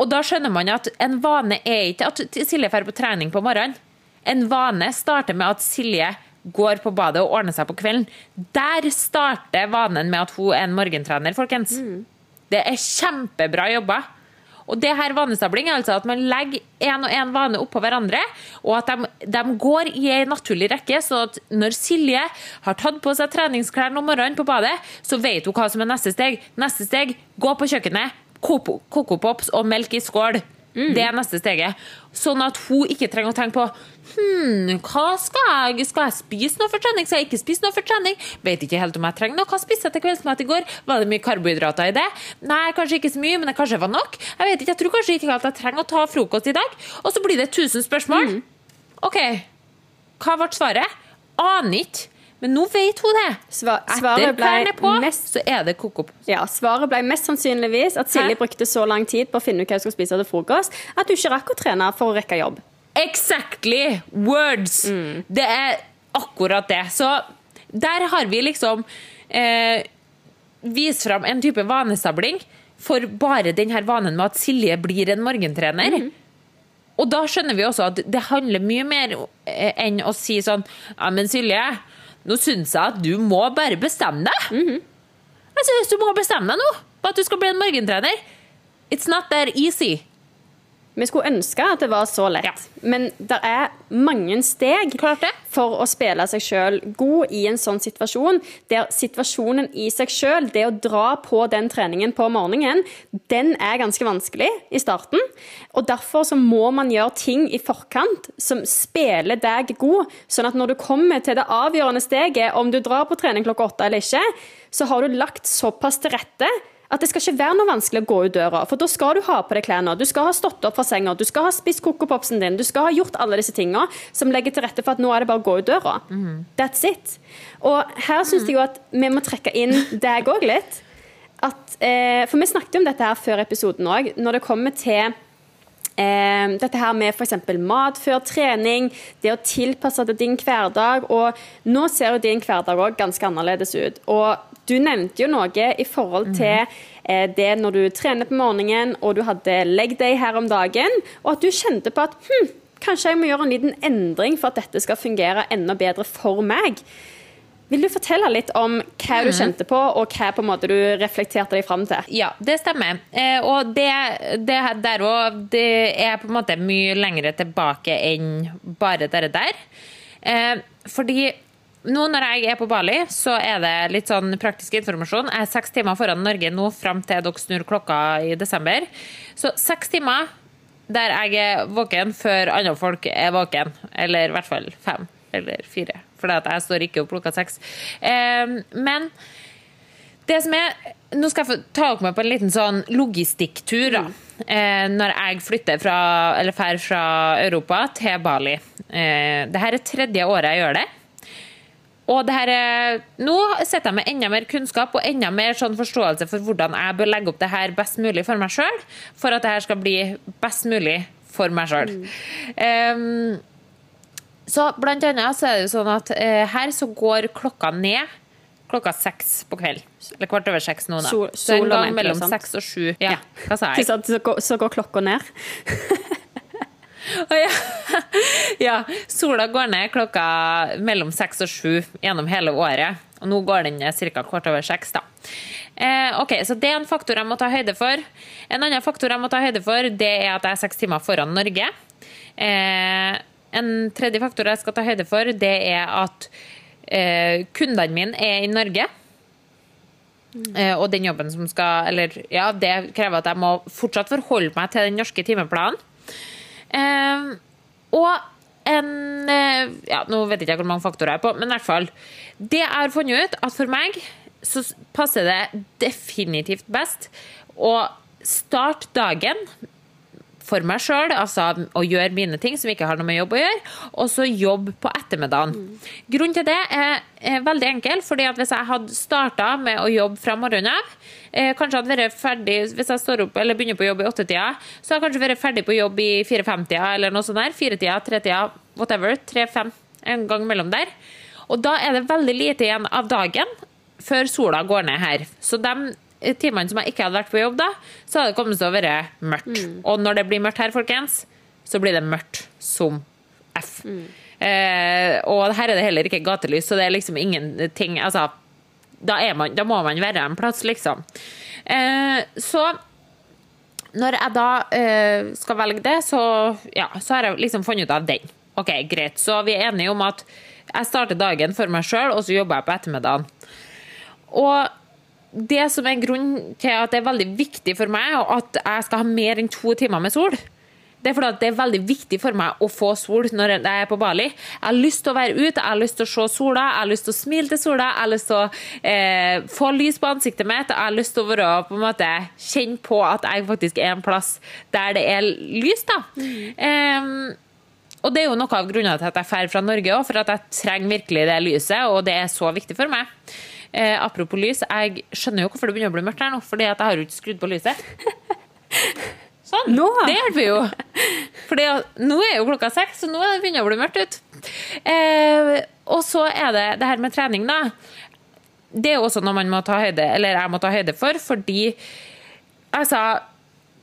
Og da skjønner man at en vane er ikke at Silje drar på trening på morgenen. En vane starter med at Silje går på badet og ordner seg på kvelden. Der starter vanen med at hun er en morgentrener, folkens. Det er kjempebra jobba. Og det her vanestabling er altså at man legger én og én vane oppå hverandre, og at de, de går i en naturlig rekke, så at når Silje har tatt på seg treningsklærne om morgenen på badet, så vet hun hva som er neste steg. Neste steg, gå på kjøkkenet, Coco Pops og melk i skål. Det er neste steget. Sånn at hun ikke trenger å tenke på Hm, hva skal jeg Skal jeg spise noe for trening? Skal jeg ikke spise noe for trening? Vet ikke helt om jeg trenger noe. Hva spiste jeg til kveldsmat i går? Var det mye karbohydrater i det? Nei, kanskje ikke så mye, men det kanskje var nok. Jeg vet ikke, jeg tror kanskje ikke at jeg trenger å ta frokost i dag. Og så blir det 1000 spørsmål. OK, hva ble svaret? Aner ikke. Men nå vet hun det. Svar, svaret ble på, mest- så er det koko. Ja, Svaret ble mest sannsynligvis at Silje Hæ? brukte så lang tid på å finne ut hva hun skulle spise til frokost, at hun ikke rakk å trene for å rekke jobb. Exactly! Words! Det er akkurat det. Så der har vi liksom eh, vist fram en type vanestabling for bare denne vanen med at Silje blir en morgentrener. Og da skjønner vi også at det handler mye mer eh, enn å si sånn Ja, men Silje, nå syns jeg at du må bare bestemme deg. Jeg syns du må bestemme deg nå på at du skal bli en morgentrener. It's not that easy. Vi skulle ønske at det var så lett, Ja. men det er mange steg for å spille seg sjøl god i en sånn situasjon, der situasjonen i seg sjøl, det å dra på den treningen på morgenen, den er ganske vanskelig i starten. Og derfor så må man gjøre ting i forkant som spiller deg god, sånn at når du kommer til det avgjørende steget, om du drar på trening klokka åtte eller ikke, så har du lagt såpass til rette at det skal ikke være noe vanskelig å gå ut døra. For da skal du ha på deg klærne, du skal ha stått opp fra senga, du skal ha spist kokopopsen din, du skal ha gjort alle disse tinga som legger til rette for at nå er det bare å gå ut døra. That's it. Og her syns jeg jo at vi må trekke inn deg òg litt. At, eh, for vi snakket om dette her før episoden òg. Når det kommer til Eh, dette her med f.eks. mat før trening, det å tilpasse til din hverdag. Og nå ser jo din hverdag òg ganske annerledes ut. Og Du nevnte jo noe i forhold til eh, det når du trener på morgenen og du hadde leg day her om dagen, og at du kjente på at hm, kanskje jeg må gjøre en liten endring for at dette skal fungere enda bedre for meg. Vil du fortelle litt om hva du kjente på, og hva på en måte du reflekterte deg fram til? Ja, det stemmer. Eh, og det, det der òg, det er på en måte mye lengre tilbake enn bare det der. Eh, fordi nå når jeg er på Bali, så er det litt sånn praktisk informasjon. Jeg er seks timer foran Norge nå fram til dere snur klokka i desember. Så seks timer der jeg er våken før andre folk er våken. Eller i hvert fall fem eller fire. For jeg står ikke opp klokka seks. Eh, men det som er Nå skal jeg få ta dere med på en liten sånn logistikktur. da. Eh, når jeg flytter fra, eller drar fra Europa til Bali. Eh, Dette er tredje året jeg gjør det. Og det her er, nå sitter jeg med enda mer kunnskap og enda mer sånn forståelse for hvordan jeg bør legge opp det her best mulig for meg sjøl, for at det her skal bli best mulig for meg sjøl. Um, så blant annet så er det jo sånn at eh, her så går klokka ned klokka seks på kveld. Eller kvart over seks nå, da. Sol- så en gang mellom seks og sju. Ja, hva sa jeg? Så, så går, så går klokka ned. Å, ja. ja. Sola går ned klokka mellom seks og sju gjennom hele året. Og nå går den ned ca. kvart over seks. da. Eh, ok, Så det er en faktor jeg må ta høyde for. En annen faktor jeg må ta høyde for, det er at jeg er seks timer foran Norge. Eh, en tredje faktor jeg skal ta høyde for, det er at eh, kundene mine er i Norge. Eh, og den jobben som skal Eller ja, det krever at jeg må fortsatt forholde meg til den norske timeplanen. Eh, og en eh, Ja, nå vet jeg ikke hvor mange faktorer jeg er på, men i hvert fall. Det jeg har funnet ut, at for meg så passer det definitivt best å starte dagen for meg sjøl, altså å gjøre mine ting som ikke har noe med jobb å gjøre, og så jobbe på ettermiddagen. Grunnen til det er, er veldig enkel, fordi at hvis jeg hadde starta med å jobbe fra morgenen av, eh, kanskje hadde vært ferdig hvis jeg står opp eller begynner på jobb i åttetida, så hadde jeg kanskje vært ferdig på jobb i fire-fem-tida eller noe sånt der. Firetida, tretida, whatever. Tre-fem, en gang mellom der. Og da er det veldig lite igjen av dagen før sola går ned her. Så de timene som jeg ikke hadde vært på jobb da, så hadde det kommet til å være mørkt. Og når det blir mørkt her, folkens, så blir det mørkt som F. Eh, og her er det heller ikke gatelys, så det er liksom ingenting Altså, da, man, da må man være en plass, liksom. Eh, så når jeg da eh, skal velge det, så, ja, så har jeg liksom funnet ut av den. Ok, greit. Så vi er enige om at jeg starter dagen for meg sjøl, og så jobber jeg på ettermiddagen. Og det som er grunnen til at det er veldig viktig for meg at jeg skal ha mer enn to timer med sol, det er fordi at det er veldig viktig for meg å få sol når jeg er på Bali. Jeg har lyst til å være ute, jeg har lyst til å se sola, jeg har lyst til å smile til sola, jeg har lyst til å eh, få lys på ansiktet mitt, jeg har lyst til å være, på en måte, kjenne på at jeg faktisk er en plass der det er lys. da. Em, og det er jo noe av grunnen til at jeg drar fra Norge òg, for at jeg trenger virkelig det lyset, og det er så viktig for meg. Eh, apropos lys, jeg skjønner jo hvorfor det begynner å bli mørkt her nå, fordi at jeg har jo ikke skrudd på lyset. Sånn. Nå? Det hjelper jo. For nå er jo klokka seks, så nå begynner det å bli mørkt ut. Eh, og så er det det her med trening, da. Det er også noe man må ta høyde, eller jeg må ta høyde for, fordi altså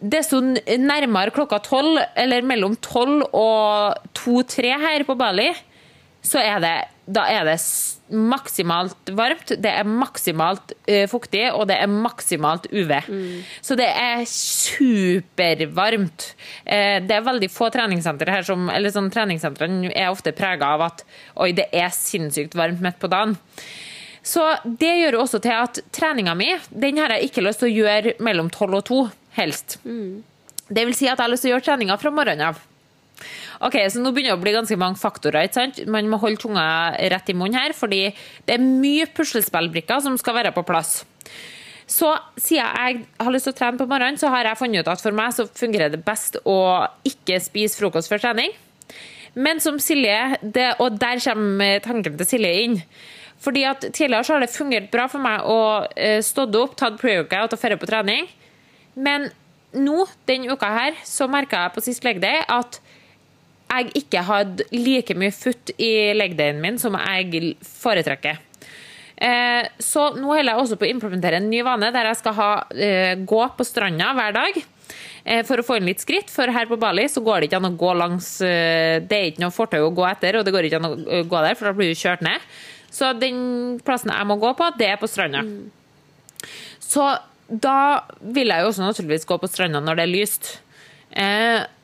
Desto nærmere klokka tolv, eller mellom tolv og to-tre her på Bali, så er det, da er det maksimalt varmt, det er maksimalt uh, fuktig, og det er maksimalt UV. Så det er supervarmt. Uh, det er veldig få treningssentre her som Eller sånn treningssentrene er ofte prega av at oi, det er sinnssykt varmt midt på dagen. Så det gjør også til at treninga mi, den har jeg ikke lyst til å gjøre mellom tolv og to, helst. Det vil si at jeg har lyst til å gjøre treninga fra morgenen av. Ok, så nå begynner det å bli ganske mange faktorer. ikke sant? Man må holde tunga rett i munnen her, fordi det er mye puslespillbrikker som skal være på plass. Så siden jeg har lyst til å trene på morgenen, så har jeg funnet ut at for meg så fungerer det best å ikke spise frokost før trening. Men som Silje, det, og der kommer tanken til Silje inn. Fordi at Tidligere så har det fungert bra for meg å stå stått opp, tatt pre-workout og dra på trening. Men nå, denne uka her, så merka jeg på sist legedag at jeg ikke hadde like mye futt i legdayen min som jeg foretrekker. Eh, så nå holder jeg også på å implementere en ny vane der jeg skal ha, eh, gå på stranda hver dag. eh, For å få inn litt skritt, for her på Bali så går det ikke an å gå langs Det er ikke noe fortau å gå etter, og det går ikke an å gå der, for da blir du kjørt ned. Så den plassen jeg må gå på, det er på stranda. Så da vil jeg jo også naturligvis gå på stranda når det er lyst.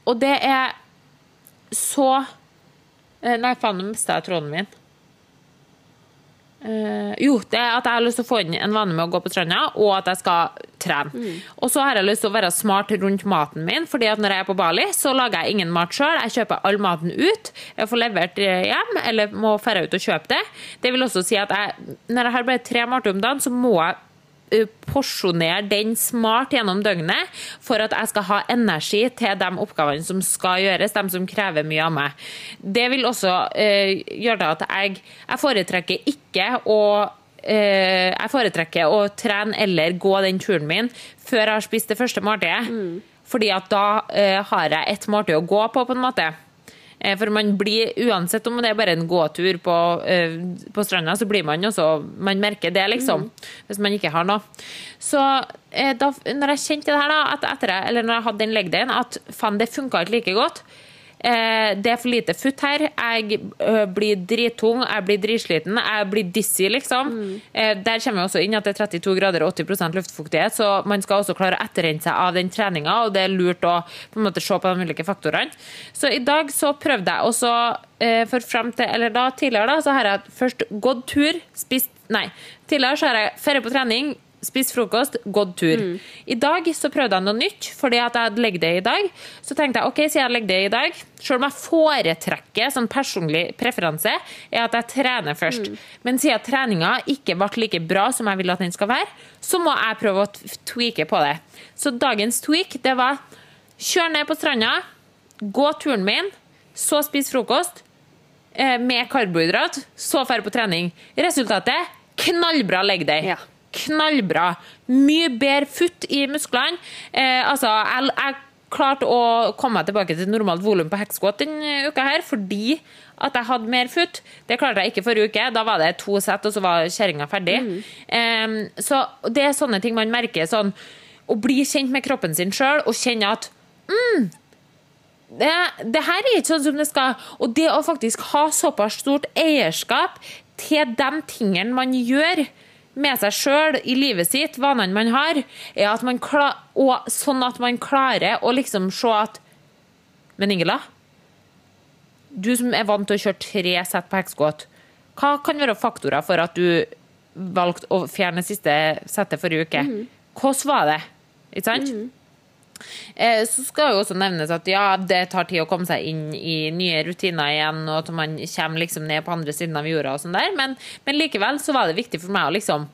Og det er så eh, Nei, faen, nå mista jeg tråden min. Eh, jo, det er at jeg har lyst til å få inn en vane med å gå på stranda, og at jeg skal trene. Og så har jeg lyst til å være smart rundt maten min, fordi at når jeg er på Bali, så lager jeg ingen mat sjøl. Jeg kjøper all maten ut. Jeg får levert det hjem, eller må dra ut og kjøpe det. Det vil også si at jeg, når jeg har bare tre måltider om dagen, så må jeg uh, porsjonere den smart gjennom døgnet for at jeg skal ha energi til de oppgavene som skal gjøres, de som krever mye av meg. Det vil også uh, gjøre at jeg, jeg foretrekker ikke å uh, jeg foretrekker å trene eller gå den turen min før jeg har spist det første måltidet. Fordi at da uh, har jeg et måltid å gå på, på en måte. Eh, For man blir, uansett om det er bare en gåtur på, eh, på stranda, så blir man også Man merker det, liksom. Hvis man ikke har noe. Så eh, da, når jeg kjente det her, da, at etter eller når jeg hadde den legdayen, at faen, det funka ikke like godt. Eh, det er for lite futt her. Jeg eh, blir drittung, jeg blir dritsliten, jeg blir dizzy, liksom. Eh, der kommer jeg også inn at det er 32 grader og 80% luftfuktighet, så man skal også klare å etterrenne seg av den treninga, og det er lurt å på en måte se på de ulike faktorene. Så i dag så prøvde jeg også, for frem til, eller da tidligere da, så har jeg først gått tur, spist, nei, tidligere så har jeg ferie på trening, spist frokost, gått tur. I dag så prøvde jeg noe nytt, fordi at jeg hadde legget det i dag. Så tenkte jeg, ok, siden jeg legger det i dag, selv om jeg foretrekker sånn personlig preferanse, er at jeg trener først. Men siden treninga ikke ble like bra som jeg vil at den skal være, så må jeg prøve å tweake på det. Så dagens tweak, det var kjør ned på stranda, gå turen min, så spis frokost eh, med karbohydrat, så dra på trening. Resultatet, knallbra leg day. Ja. Knallbra. Mye bedre futt i musklene. Eh, altså, jeg, jeg klarte å komme meg tilbake til normalt volum på hekskott denne uka her, fordi at jeg hadde mer futt. Det klarte jeg ikke forrige uke. Da var det to sett, og så var kjerringa ferdig. Eh, så det er sånne ting man merker. sånn Å bli kjent med kroppen sin sjøl og kjenne at det, det her er ikke sånn som det skal. Og det å faktisk ha såpass stort eierskap til de tingene man gjør med seg sjøl i livet sitt, vanene man har, er at man klar, og sånn at man klarer å liksom se at Men Ingela, du som er vant til å kjøre tre sett på hekskåt, hva kan være faktorer for at du valgte å fjerne siste settet forrige uke? Hvordan var det? Ikke sant? Eh, Så skal jo også nevnes at ja, det tar tid å komme seg inn i nye rutiner igjen, og at man kommer liksom ned på andre siden av jorda og sånn der, men, men likevel så var det viktig for meg å liksom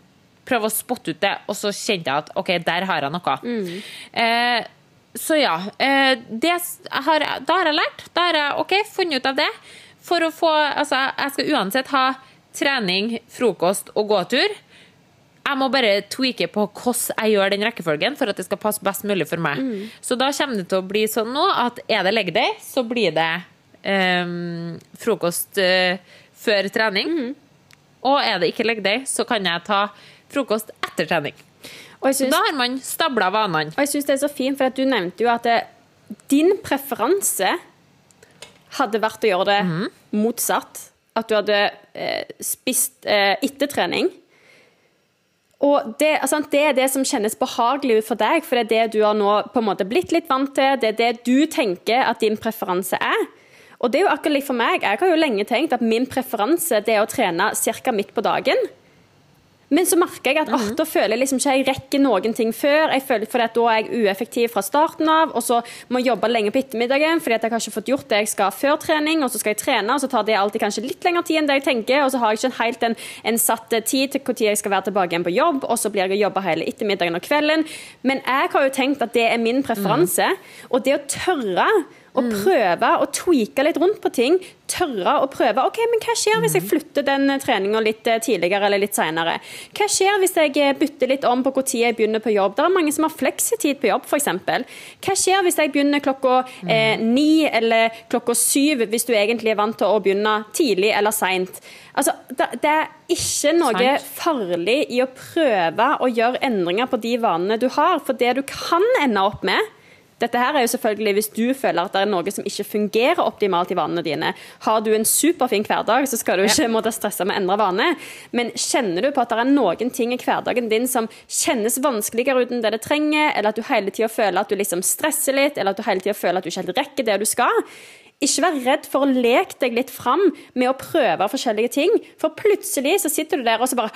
prøve å spotte ut det, og så kjente jeg at ok, der har jeg noe. Eh, så ja, eh, det har, da har jeg lært. Da har jeg ok, funnet ut av det. For å få, altså jeg skal uansett ha trening, frokost og gåtur. Jeg må bare tweake på hvordan jeg gjør den rekkefølgen for at det skal passe best mulig for meg. Så da kommer det til å bli sånn nå at er det leg day, så blir det um, frokost uh, før trening. Og er det ikke leg day, så kan jeg ta frokost etter trening. Så da har man stabla vanene. og jeg syns det er så fint, for at du nevnte jo at det, din preferanse hadde vært å gjøre det mm. motsatt. At du hadde eh, spist eh, etter trening. Og det, altså, det er det som kjennes behagelig ut for deg, for det er det du har nå på en måte blitt litt vant til. Det er det du tenker at din preferanse er. Og det er jo akkurat litt for meg. Jeg har jo lenge tenkt at min preferanse er å trene ca. midt på dagen. Men så merker jeg at åh, da føler jeg liksom ikke jeg rekker noen ting før. Jeg føler for Da er jeg ueffektiv fra starten av, og så må jeg jobbe lenge på ettermiddagen fordi at jeg har ikke fått gjort det jeg skal før trening, og så skal jeg trene, og så tar det alltid kanskje litt lengre tid enn det jeg tenker, og så har jeg ikke helt en, en satt tid til når jeg skal være tilbake igjen på jobb, og så blir jeg å jobbe hele ettermiddagen og kvelden. Men jeg har jo tenkt at det er min preferanse, og det å tørre Og prøve å tweake litt rundt på ting. Tørre å prøve. ok, men Hva skjer hvis jeg flytter den treninga litt eh, tidligere eller litt senere? Hva skjer hvis jeg eh, bytter litt om på når jeg begynner på jobb? Det er mange som har fleksitid på jobb, f.eks. Hva skjer hvis jeg begynner klokka eh, ni eller klokka syv, hvis du egentlig er vant til å begynne tidlig eller seint? Altså, det, det er ikke noe farlig i å prøve å gjøre endringer på de vanene du har. For det du kan ende opp med dette her er jo selvfølgelig hvis du føler at det er noe som ikke fungerer optimalt i vanene dine. Har du en superfin hverdag, så skal du ikke måtte stresse med å endre vane. Men kjenner du på at det er noen ting i hverdagen din som kjennes vanskeligere ut enn det det trenger, eller at du hele tida føler at du liksom stresser litt, eller at du hele tida føler at du ikke helt rekker det du skal, ikke vær redd for å leke deg litt fram med å prøve forskjellige ting. For plutselig så sitter du der og så bare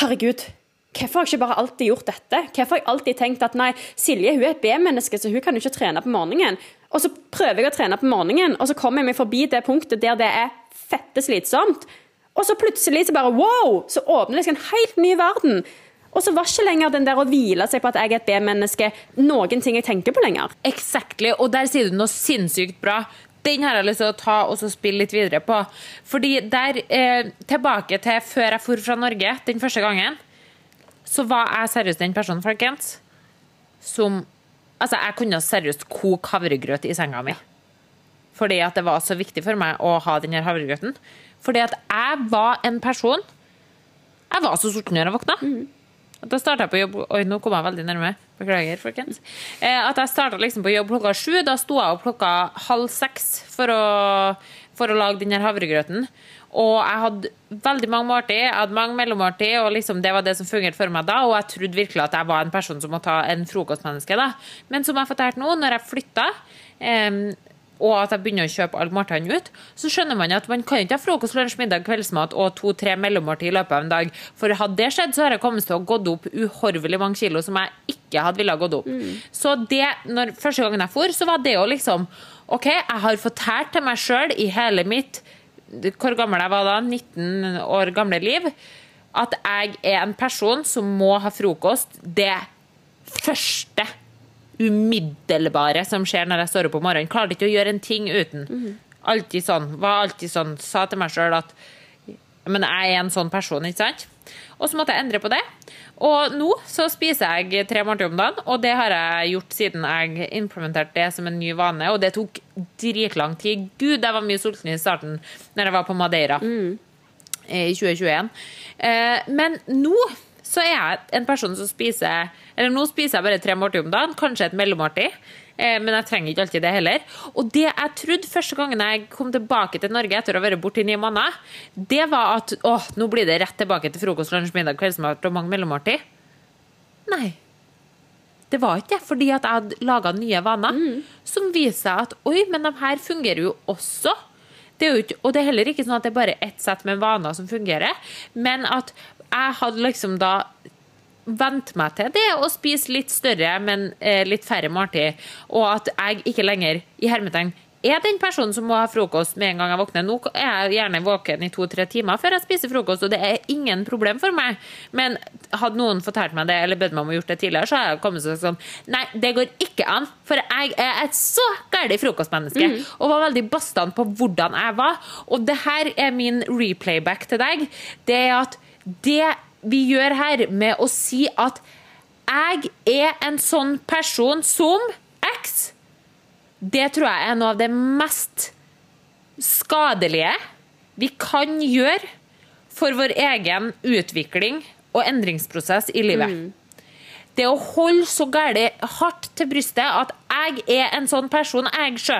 Herregud, hvorfor har jeg ikke bare alltid gjort dette? Hvorfor har jeg alltid tenkt at nei, Silje hun er et B-menneske, så hun kan jo ikke trene på morgenen. Og så prøver jeg å trene på morgenen, og så kommer jeg meg forbi det punktet der det er fette slitsomt. Og så plutselig så bare wow, så åpner det seg en helt ny verden. Og så var ikke lenger den der å hvile seg på at jeg er et B-menneske, noen ting jeg tenker på lenger. Exactly, og der sier du noe sinnssykt bra. Den har jeg lyst til å ta og spille litt videre på. Fordi der, eh, tilbake til før jeg for fra Norge den første gangen, så var jeg seriøst den personen, folkens, som Altså, jeg kunne seriøst koke havregrøt i senga mi. Fordi at det var så viktig for meg å ha den her havregrøten. Fordi at jeg var en person Jeg var så sulten når jeg våkna. Da starta jeg på jobb Oi, nå kom jeg veldig nærme. Beklager, folkens. Eh, at jeg starta liksom på jobb klokka sju. Da sto jeg opp klokka halv seks for å, for å lage den her havregrøten. Og jeg hadde veldig mange måltid, jeg hadde mange mellommåltid, og liksom det var det som fungerte for meg da. Og jeg trodde virkelig at jeg var en person som måtte ta en frokostmenneske, da. Men som jeg har fortalt nå, når jeg flytta, um, og at jeg begynner å kjøpe alle måltidene ut, så skjønner man at man kan ikke ha frokost, lunsj, middag, kveldsmat og to-tre mellommåltid i løpet av en dag. For hadde det skjedd, så har jeg kommet til å gått opp uhorvelig mange kilo som jeg ikke hadde ville ha gått opp. Så det, når, første gangen jeg for, så var det jo liksom OK, jeg har fortalt til meg sjøl i hele mitt hvor gammel jeg var da, 19 år gamle liv, at jeg er en person som må ha frokost det første umiddelbare som skjer når jeg står opp om morgenen. Klarer ikke å gjøre en ting uten. Alltid sånn. Var alltid sånn. Sa til meg sjøl at men jeg er en sånn person, ikke sant? Og så måtte jeg endre på det. Og nå så spiser jeg tre måltider om dagen, og det har jeg gjort siden jeg implementerte det som en ny vane. Og det tok dritlang tid. Gud, jeg var mye sulten i starten når jeg var på Madeira i 2021. Eh, Men nå så er jeg en person som spiser Eller nå spiser jeg bare tre måltider om dagen, kanskje et mellommåltid. Eh, Men jeg trenger ikke alltid det heller. Og det jeg trodde første gangen jeg kom tilbake til Norge etter å ha vært borte i ni måneder, det var at å, nå blir det rett tilbake til frokost, lunsj, middag, kveldsmat og mange mellommåltid. Nei. Det var ikke det, fordi at jeg hadde laga nye vaner som viser seg at oi, men de her fungerer jo også. Det ikke, og det er heller ikke sånn at det er bare ett sett med vaner som fungerer, men at jeg hadde liksom da vent meg til det å spise litt større, men eh, litt færre måltid, og at jeg ikke lenger i hermetegn er den personen som må ha frokost med en gang jeg våkner. Nå er jeg gjerne våken i to-tre timer før jeg spiser frokost, og det er ingen problem for meg. Men hadde noen fortalt meg det, eller bedt meg om å gjort det tidligere, så hadde jeg kommet seg sånn Nei, det går ikke an, for jeg er et så gærent frokostmenneske. Og var veldig bastant på hvordan jeg var. Og det her er min replayback til deg. Det er at det vi gjør her med å si at jeg er en sånn person som X, det tror jeg er noe av det mest skadelige vi kan gjøre for vår egen utvikling og endringsprosess i livet. Det å holde så gærlig hardt til brystet at jeg er en sånn person, jeg sjø.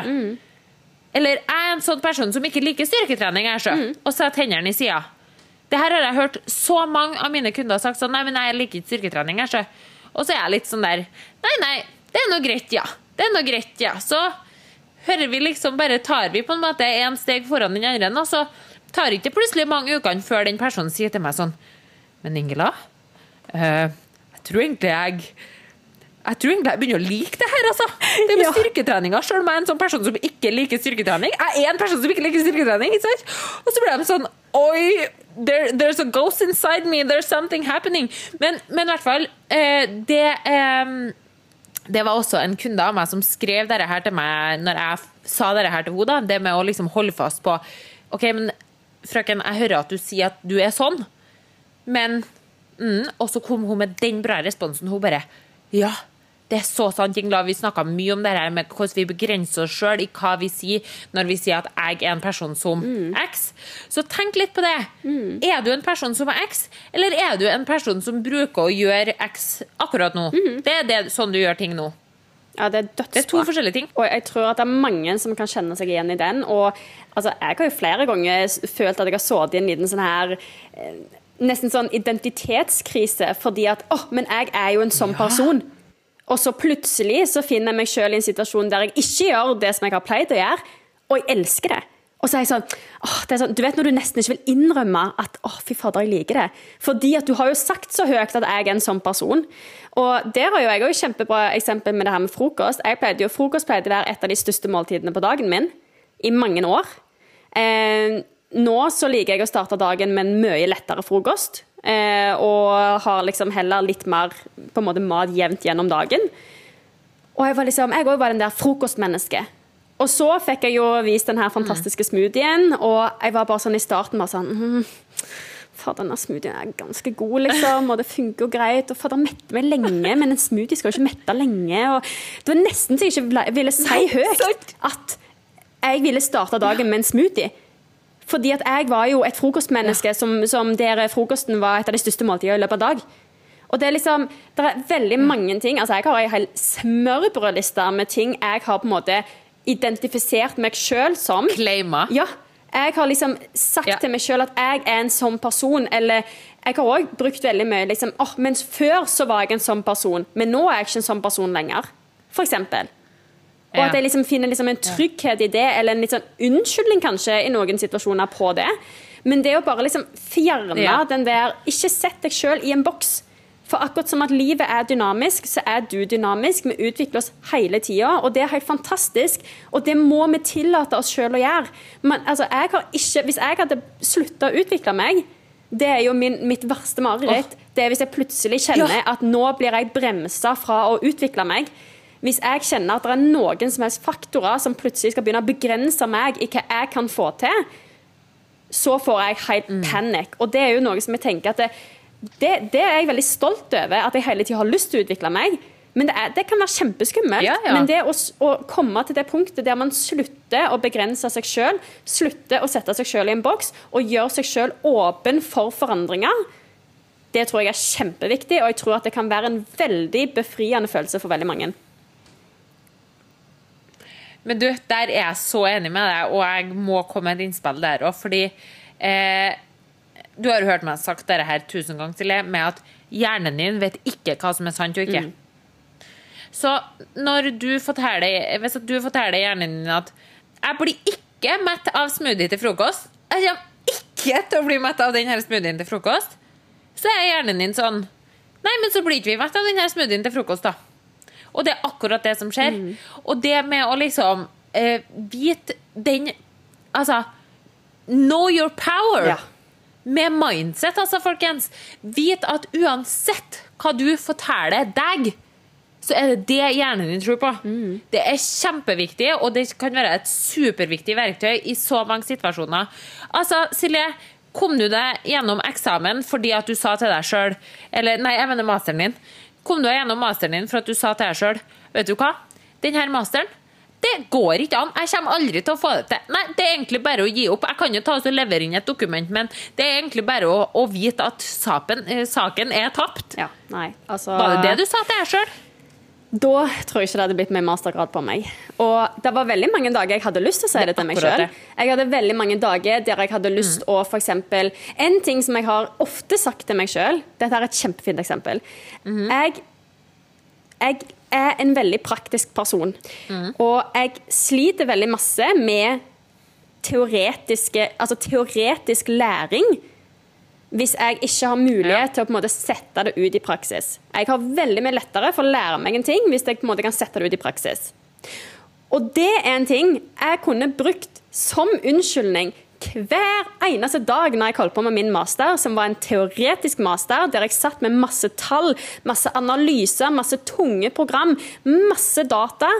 Eller jeg er en sånn person som ikke liker styrketrening, jeg sjø. Og setter hendene i sida. Det her har jeg hørt så mange av mine kunder sagt sånn Nei, men jeg liker ikke styrketrening, her, så... Og så er jeg litt sånn der Nei, nei, det er nå greit, ja. Det er nå greit, ja. Så hører vi liksom bare tar vi på en måte én steg foran den andre, og så tar ikke plutselig mange ukene før den personen sier til meg sånn Men Ingela, eh, jeg tror egentlig jeg jeg tror egentlig jeg begynner å like det her, altså. Det med Ja. styrketreninga, selv om jeg er en sånn person som ikke liker styrketrening. Jeg er en person som ikke liker styrketrening, ikke sant? Og så ble de sånn Oi, there, there's a ghost inside me, there's something happening. Men, men i hvert fall, eh, det eh, det var også en kunde av meg som skrev dette her til meg når jeg sa dette her til henne, det med å liksom holde fast på OK, men frøken, jeg hører at du sier at du er sånn, men mm, Og så kom hun med den bra responsen. Hun bare Ja, det er så sant, Ingla. Vi snakka mye om det her med hvordan vi begrenser oss sjøl i hva vi sier når vi sier at jeg er en person som X. Så tenk litt på det. Er du en person som er X, eller er du en person som bruker å gjøre X akkurat nå? Det er det, sånn du gjør ting nå. Ja, det er Det er to forskjellige ting. Og jeg tror at det er mange som kan kjenne seg igjen i den. Og altså, jeg har jo flere ganger følt at jeg har sittet i en liten sånn her eh, Nesten sånn identitetskrise fordi at Å, men jeg er jo en sånn person. Og så plutselig så finner jeg meg sjøl i en situasjon der jeg ikke gjør det som jeg har pleid å gjøre, og jeg elsker det. Og så er jeg sånn, åh, det er sånn Du vet når du nesten ikke vil innrømme at åh, fy fader, jeg liker det. Fordi at du har jo sagt så høyt at jeg er en sånn person. Og der har jo jeg òg kjempebra eksempel med det her med frokost. Jeg pleide jo, Frokost pleide å være et av de største måltidene på dagen min i mange år. Eh, nå så liker jeg å starte dagen med en mye lettere frokost. Eh, og har liksom heller litt mer på en måte mat jevnt gjennom dagen. Og jeg var liksom, jeg òg var den der frokostmennesket. Og så fikk jeg jo vist den her fantastiske smoothien, og jeg var bare sånn i starten bare sånn mm, Fader, denne smoothien er ganske god, liksom, og det funker jo greit. Og fader, mette meg lenge, men en smoothie skal jo ikke mette lenge. Og det var nesten så jeg ikke ville si høyt at jeg ville starte dagen med en smoothie. Fordi at jeg var jo et frokostmenneske som, som der frokosten var et av de største måltidene i løpet av dag. Og det er liksom, det er veldig mange ting. altså Jeg har en hel smørbrødliste med ting jeg har på en måte identifisert meg sjøl som. Claima. Ja, jeg har liksom sagt Ja. til meg sjøl at jeg er en sånn person. Eller jeg har òg brukt veldig mye liksom, oh, mens før så var jeg en sånn person, men nå er jeg ikke en sånn person lenger. For eksempel. Og at jeg liksom finner liksom en trygghet i det, eller en litt sånn unnskyldning kanskje i noen situasjoner på det. Men det å bare liksom fjerne Ja. den der Ikke sett deg sjøl i en boks. For akkurat som at livet er dynamisk, så er du dynamisk. Vi utvikler oss hele tida, og det er helt fantastisk. Og det må vi tillate oss sjøl å gjøre. Men altså, jeg har ikke, hvis jeg hadde slutta å utvikle meg, det er jo min, mitt verste mareritt. Det er hvis jeg plutselig kjenner at nå blir jeg bremsa fra å utvikle meg. Hvis jeg kjenner at det er noen som helst faktorer som plutselig skal begynne å begrense meg i hva jeg kan få til, så får jeg helt Mm. panikk. Og det er jo noe som jeg tenker at det, det, det er jeg veldig stolt over, at jeg hele tida har lyst til å utvikle meg. Men det, er, det kan være kjempeskummelt. Ja, ja. Men det å, å komme til det punktet der man slutter å begrense seg sjøl, slutter å sette seg sjøl i en boks og gjør seg sjøl åpen for forandringer, det tror jeg er kjempeviktig, og jeg tror at det kan være en veldig befriende følelse for veldig mange. Men du, der er jeg så enig med deg, og jeg må komme med et innspill der òg, fordi eh, Du har hørt meg sagt dette her tusen ganger, Silje, med at hjernen din vet ikke hva som er sant og ikke. Så når du forteller, hvis du forteller hjernen din at 'jeg blir ikke mett av smoothie til frokost', jeg kommer ikke til å bli mett av denne smoothien til frokost, så er hjernen din sånn Nei, men så blir ikke vi mett av denne smoothien til frokost, da. Og det er akkurat det som skjer. Og det med å liksom eh, vite den Altså Know your power. Ja. Med mindset, altså, folkens. Vit at uansett hva du forteller deg, så er det det hjernen din tror på. Det er kjempeviktig, og det kan være et superviktig verktøy i så mange situasjoner. Altså, Silje, kom du deg gjennom eksamen fordi at du sa til deg sjøl Eller nei, jeg mener masteren din. Kom du deg gjennom masteren din for at du sa til deg sjøl Vet du hva? Denne masteren det går ikke an. Jeg kommer aldri til å få det til. Nei, Det er egentlig bare å gi opp. Jeg kan jo ta og levere inn et dokument, men det er egentlig bare å, å vite at saken, eh, saken er tapt. Ja, nei, altså Var det det du sa til deg sjøl? Da tror jeg ikke det hadde blitt min mastergrad på meg. Og det var veldig mange dager jeg hadde lyst til å si det, til meg sjøl. Jeg hadde veldig mange dager der jeg hadde lyst til å for eksempel, En ting som jeg har ofte sagt til meg sjøl Dette er et kjempefint eksempel. jeg, jeg er en veldig praktisk person. Og jeg sliter veldig masse med teoretiske, altså teoretisk læring hvis jeg ikke har mulighet til å på en måte sette det ut i praksis. Jeg har veldig mye lettere for å lære meg en ting hvis jeg på en måte kan sette det ut i praksis. Og det er en ting jeg kunne brukt som unnskyldning hver eneste dag når jeg holdt på med min master, som var en teoretisk master, der jeg satt med masse tall, masse analyser, masse tunge program, masse data.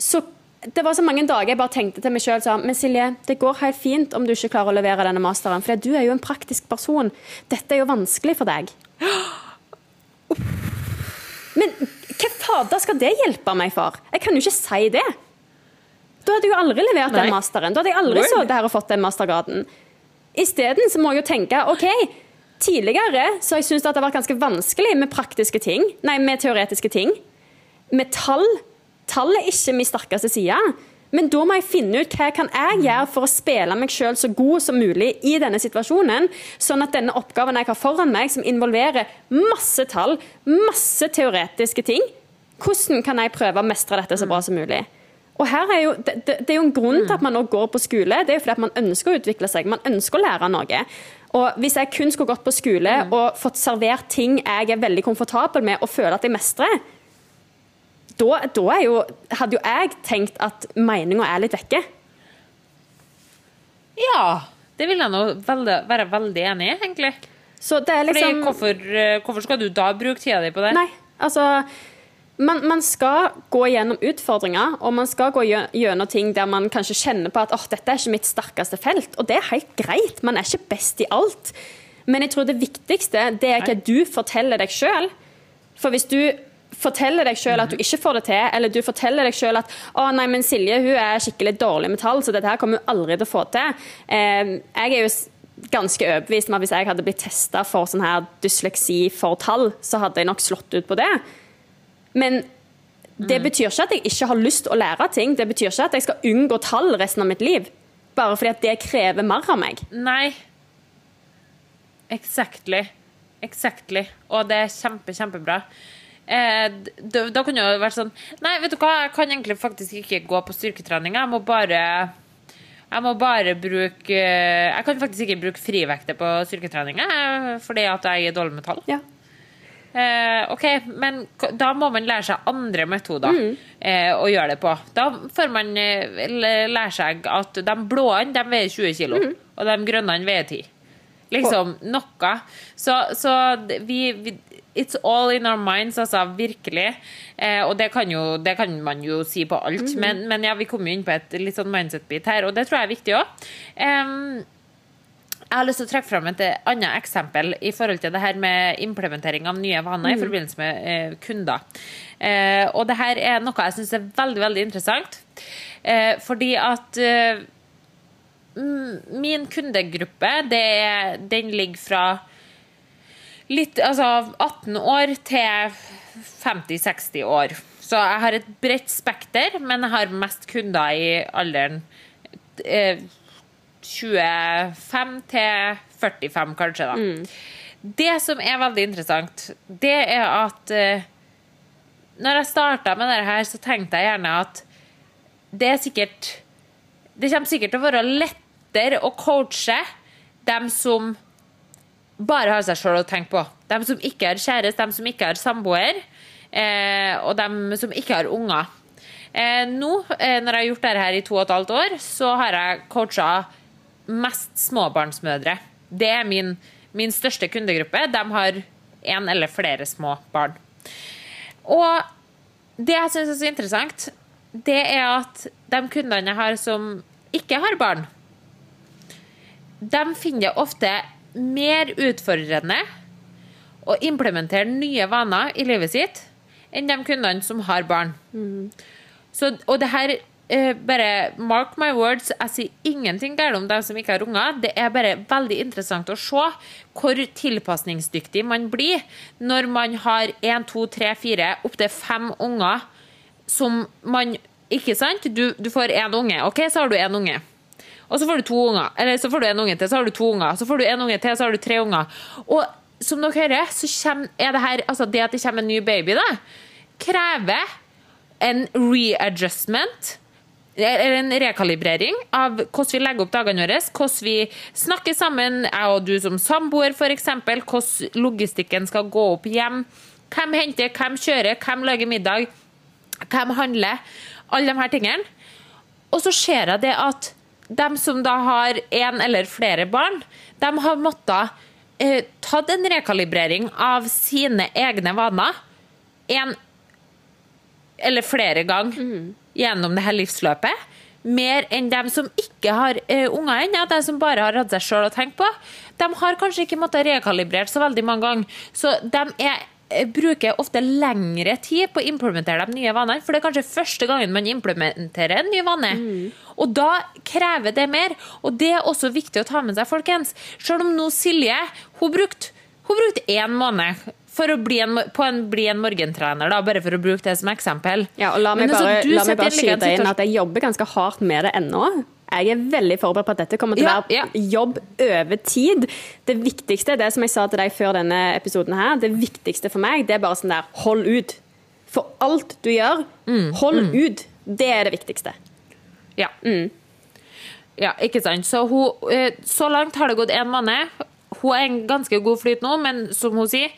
Så det var så mange dager jeg bare tenkte til meg sjøl sånn Men Silje, det går helt fint om du ikke klarer å levere denne masteren, for du er jo en praktisk person. Dette er jo vanskelig for deg. Men hva fader skal det hjelpe meg for? Jeg kan jo ikke si det. Da hadde jeg jo aldri levert Nei. den masteren. Da hadde jeg aldri så sittet her og fått den mastergraden. Isteden så må jeg jo tenke OK, tidligere så har jeg syntes at det har vært ganske vanskelig med praktiske ting, nei, med teoretiske ting. Med tall. Tall er ikke min sterkeste side. Men da må jeg finne ut hva kan jeg gjøre for å spille meg sjøl så god som mulig i denne situasjonen, sånn at denne oppgaven jeg har foran meg, som involverer masse tall, masse teoretiske ting, hvordan kan jeg prøve å mestre dette så bra som mulig? Og her er jo, det, det er jo en grunn til at man nå går på skole. Det er jo fordi at man ønsker å utvikle seg. Man ønsker å lære noe. Og Hvis jeg kun skulle gått på skole og fått servert ting jeg er veldig komfortabel med og føler at jeg mestrer, da, da jo, hadde jo jeg tenkt at meninga er litt vekke. Ja, det vil jeg nå veldig, være veldig enig i, egentlig. Så det er Fordi liksom hvorfor, eh, hvorfor skal du da bruke tida di på det? Nei, altså man, man skal gå gjennom utfordringer, og man skal gå gjennom ting der man kanskje kjenner på at oh, dette er ikke mitt sterkeste felt. Og det er helt greit, man er ikke best i alt. Men jeg tror det viktigste det er hva du forteller deg sjøl. For hvis du forteller deg sjøl at du ikke får det til, eller du forteller deg sjøl at å nei, men Silje hun er skikkelig dårlig med tall, så dette her kommer hun aldri til å få til. Eh, jeg er jo ganske overbevist om at hvis jeg hadde blitt testa for sånn her dysleksi for tall, så hadde jeg nok slått ut på det. Men det betyr ikke at jeg ikke har lyst til å lære ting. Det betyr ikke at jeg skal unngå tall resten av mitt liv. Bare fordi at det krever mer av meg. Nei. Exactly. Exactly. Og det er kjempe, kjempebra. Eh, da, da kunne det vært sånn Nei, vet du hva, jeg kan egentlig faktisk ikke gå på styrketrening. Jeg må bare Jeg må bare bruke Jeg kan faktisk ikke bruke frivekter på styrketrening eh, fordi at jeg er dårlig med tall. Ja. Eh, ok, men da må man lære seg andre metoder eh, å gjøre det på. Da får man eh, lære seg at de blåene de veier 20 kilo, og de grønne veier 10. Liksom noe. Så, så vi, vi It's all in our minds, altså. Virkelig. Eh, og det kan, jo, det kan man jo si på alt. men, men ja, vi kom jo inn på et litt sånn mindset-bit her, og det tror jeg er viktig òg. Jeg har lyst til å trekke fram et annet eksempel i forhold til det her med implementering av nye vaner i forbindelse med eh, kunder. Eh, og det her er noe jeg syns er veldig, veldig interessant. Eh, fordi at eh, mm, min kundegruppe, det, den ligger fra litt, altså 18 år til 50-60 år. Så jeg har et bredt spekter, men jeg har mest kunder i alderen eh, 25 til 45, kanskje. da. Det som er veldig interessant, det er at eh, når jeg starta med dette her, så tenkte jeg gjerne at det er sikkert Det kommer sikkert til å være lettere å coache dem som bare har seg sjøl å tenke på. Dem som ikke har kjæreste, dem som ikke har samboer, eh, og dem som ikke har unger. Eh, nå, eh, når jeg har gjort dette her i to og et halvt år, så har jeg coacha mest småbarnsmødre. Det er min, min største kundegruppe. De har én eller flere små barn. Og det jeg syns er så interessant, det er at de kundene jeg har som ikke har barn, de finner det ofte mer utfordrende å implementere nye vaner i livet sitt enn de kundene som har barn. Så, og det her eh, bare Mark my words, jeg sier ingenting galt om dem som ikke har unger. Det er bare veldig interessant å se hvor tilpasningsdyktig man blir når man har én, to, tre, fire, opptil fem unger som man Ikke sant? Du, du får én unge. OK, så har du én unge. Og så får du to unger. Eller så får du en unge til, så har du to unger. Så får du en unge til, så har du tre unger. Og som dere hører, så er det her Altså, det at det kommer en ny baby, da, krever en readjustment. Eller en rekalibrering av hvordan vi legger opp dagene våre, hvordan vi snakker sammen, jeg og du som samboer f.eks., hvordan logistikken skal gå opp hjem. Hvem henter, hvem kjører, hvem lager middag, hvem handler. Alle de her tingene. Og så ser jeg det at de som da har én eller flere barn, de har måttet eh, tatt en rekalibrering av sine egne vaner en eller flere ganger. gjennom det her livsløpet. Mer enn dem som ikke har eh, unger ennå, de som bare har hatt seg sjøl å tenke på. De har kanskje ikke måttet rekalibrert så veldig mange ganger. Så de er bruker ofte lengre tid på å implementere de nye vanene. For det er kanskje første gangen man implementerer en ny vane. Og da krever det mer. Og det er også viktig å ta med seg, folkens. Selv om nå Silje hun brukte hun brukte én måned for å bli en, på en, bli en morgentrener, da, bare for å bruke det som eksempel. Ja, og La meg Men altså, bare, altså, la meg bare skyte inn at jeg jobber ganske hardt med det ennå. Jeg er veldig forberedt på at dette kommer til å være ja. jobb over tid. Det viktigste, det som jeg sa til deg før denne episoden her, det viktigste for meg, det er bare sånn der hold ut. For alt du gjør, Mm, hold ut. Det er det viktigste. Ja. ja, ikke sant. Så, hun, eh, så langt har det gått én måned. Hun er en ganske god flyt nå, men som hun sier,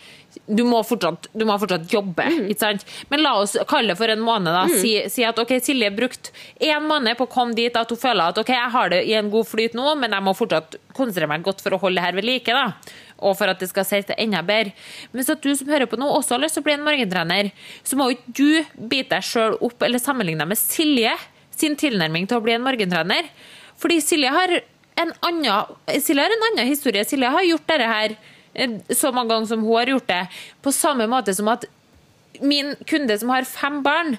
du må fortsatt, du må fortsatt jobbe. sant? Men la oss kalle det for en måned. da. Si, si at ok, Silje brukte én måned på å komme dit at hun føler at ok, jeg har det i en god flyt nå, men jeg må fortsatt konsentrere meg godt for å holde det her ved like. da. Og for at det skal sitte enda bedre. Men hvis du som hører på nå også har lyst til å bli en morgentrener, så må jo ikke du bite deg sjøl opp eller sammenligne deg med Silje sin tilnærming til å bli en morgentrener. Fordi Silje har en annen, Silje har en annen historie. Silje har gjort dette her så mange ganger som hun har gjort det. På samme måte som at min kunde som har fem barn,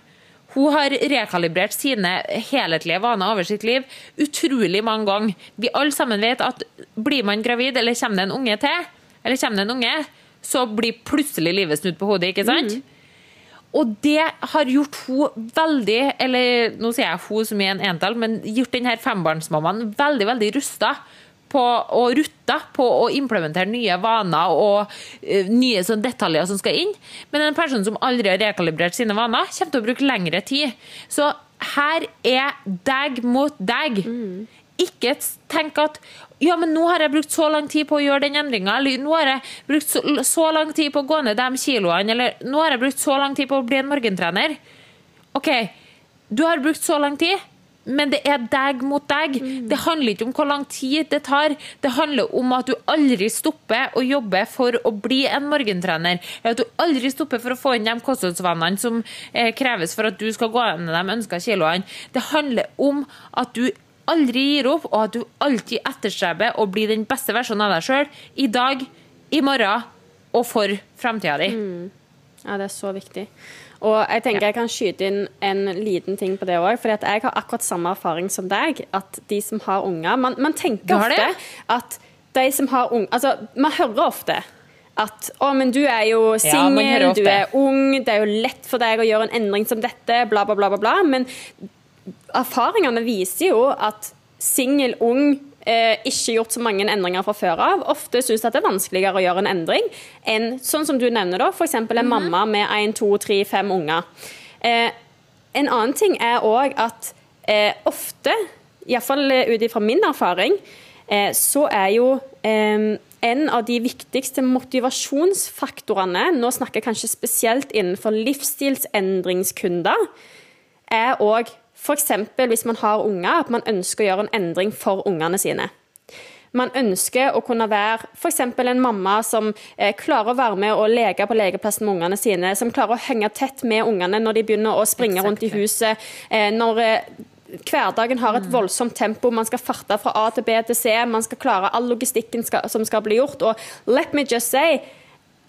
hun har rekalibrert sine helhetlige vaner over sitt liv utrolig mange ganger. Vi alle sammen vet at blir man gravid, eller kommer det en unge til, eller kommer det en unge, så blir plutselig livet snudd på hodet, ikke sant? Og det har gjort hun veldig, eller nå sier jeg hun som i en entall, men gjort denne fembarnsmammaen veldig, veldig rusta på, og rutte på å implementere nye vaner og uh, nye sånn detaljer som skal inn. Men en person som aldri har rekalibrert sine vaner, kommer til å bruke lengre tid. Så her er deg mot deg. Ikke tenk at ja, men nå har jeg brukt så lang tid på å gjøre den endringa, eller nå har jeg brukt så, så lang tid på å gå ned de kiloene, eller nå har jeg brukt så lang tid på å bli en morgentrener. OK, du har brukt så lang tid, men det er deg mot deg. Det handler ikke om hvor lang tid det tar. Det handler om at du aldri stopper å jobbe for å bli en morgentrener. At du aldri stopper for å få inn de kostholdsvanene som eh, kreves for at du skal gå ned de ønska kiloene. Det handler om at du aldri gir opp, og at du alltid etterstreber å bli den beste versjonen av deg sjøl i dag, i morgen og for framtida di. Ja, det er så viktig. Og jeg tenker jeg kan skyte inn en liten ting på det òg. For jeg har akkurat samme erfaring som deg. At de som har unger Man, man tenker ofte at de som har unger Altså, man hører ofte at å, men du er jo Ja, singel, ja, du er ung, det er jo lett for deg å gjøre en endring som dette, bla, bla, bla. bla, bla. Men erfaringene viser jo at singel, ung, eh, ikke gjort så mange endringer fra før av, ofte syns at det er vanskeligere å gjøre en endring enn sånn som du nevner, da, f.eks. en mamma med én, to, tre, fem unger. Eh, en annen ting er òg at eh, ofte, iallfall ut ifra min erfaring, eh, så er jo eh, en av de viktigste motivasjonsfaktorene, nå snakker jeg kanskje spesielt innenfor livsstilsendringskunder, er òg f.eks. hvis man har unger, at man ønsker å gjøre en endring for ungene sine. Man ønsker å kunne være f.eks. en mamma som eh, klarer å være med og leke på lekeplassen med ungene sine, som klarer å henge tett med ungene når de begynner å springe rundt i huset, eh, når eh, hverdagen har et voldsomt tempo, man skal farte fra A til B til C, man skal klare all logistikken skal, som skal bli gjort. Og let me just say,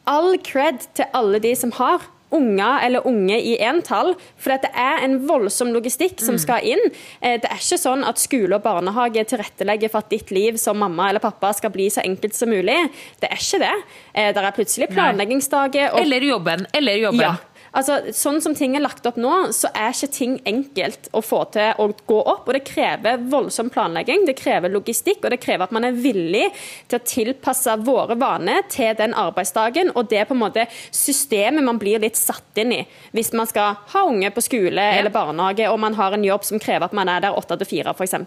all cred til alle de som har unger eller unge i entall, for det er en voldsom logistikk som skal inn. Eh, Det er ikke sånn at skole og barnehage tilrettelegger for at ditt liv som mamma eller pappa skal bli så enkelt som mulig. Det er ikke det. Eh, Det er plutselig planleggingsdager. og Eller jobben. Eller jobben. ja. Altså, sånn som ting er lagt opp nå, så er ikke ting enkelt å få til å gå opp. Og det krever voldsom planlegging, det krever logistikk, og det krever at man er villig til å tilpasse våre vaner til den arbeidsdagen. Og det er på en måte systemet man blir litt satt inn i. Hvis man skal ha unge på skole eller barnehage, og man har en jobb som krever at man er der åtte til fire, f.eks.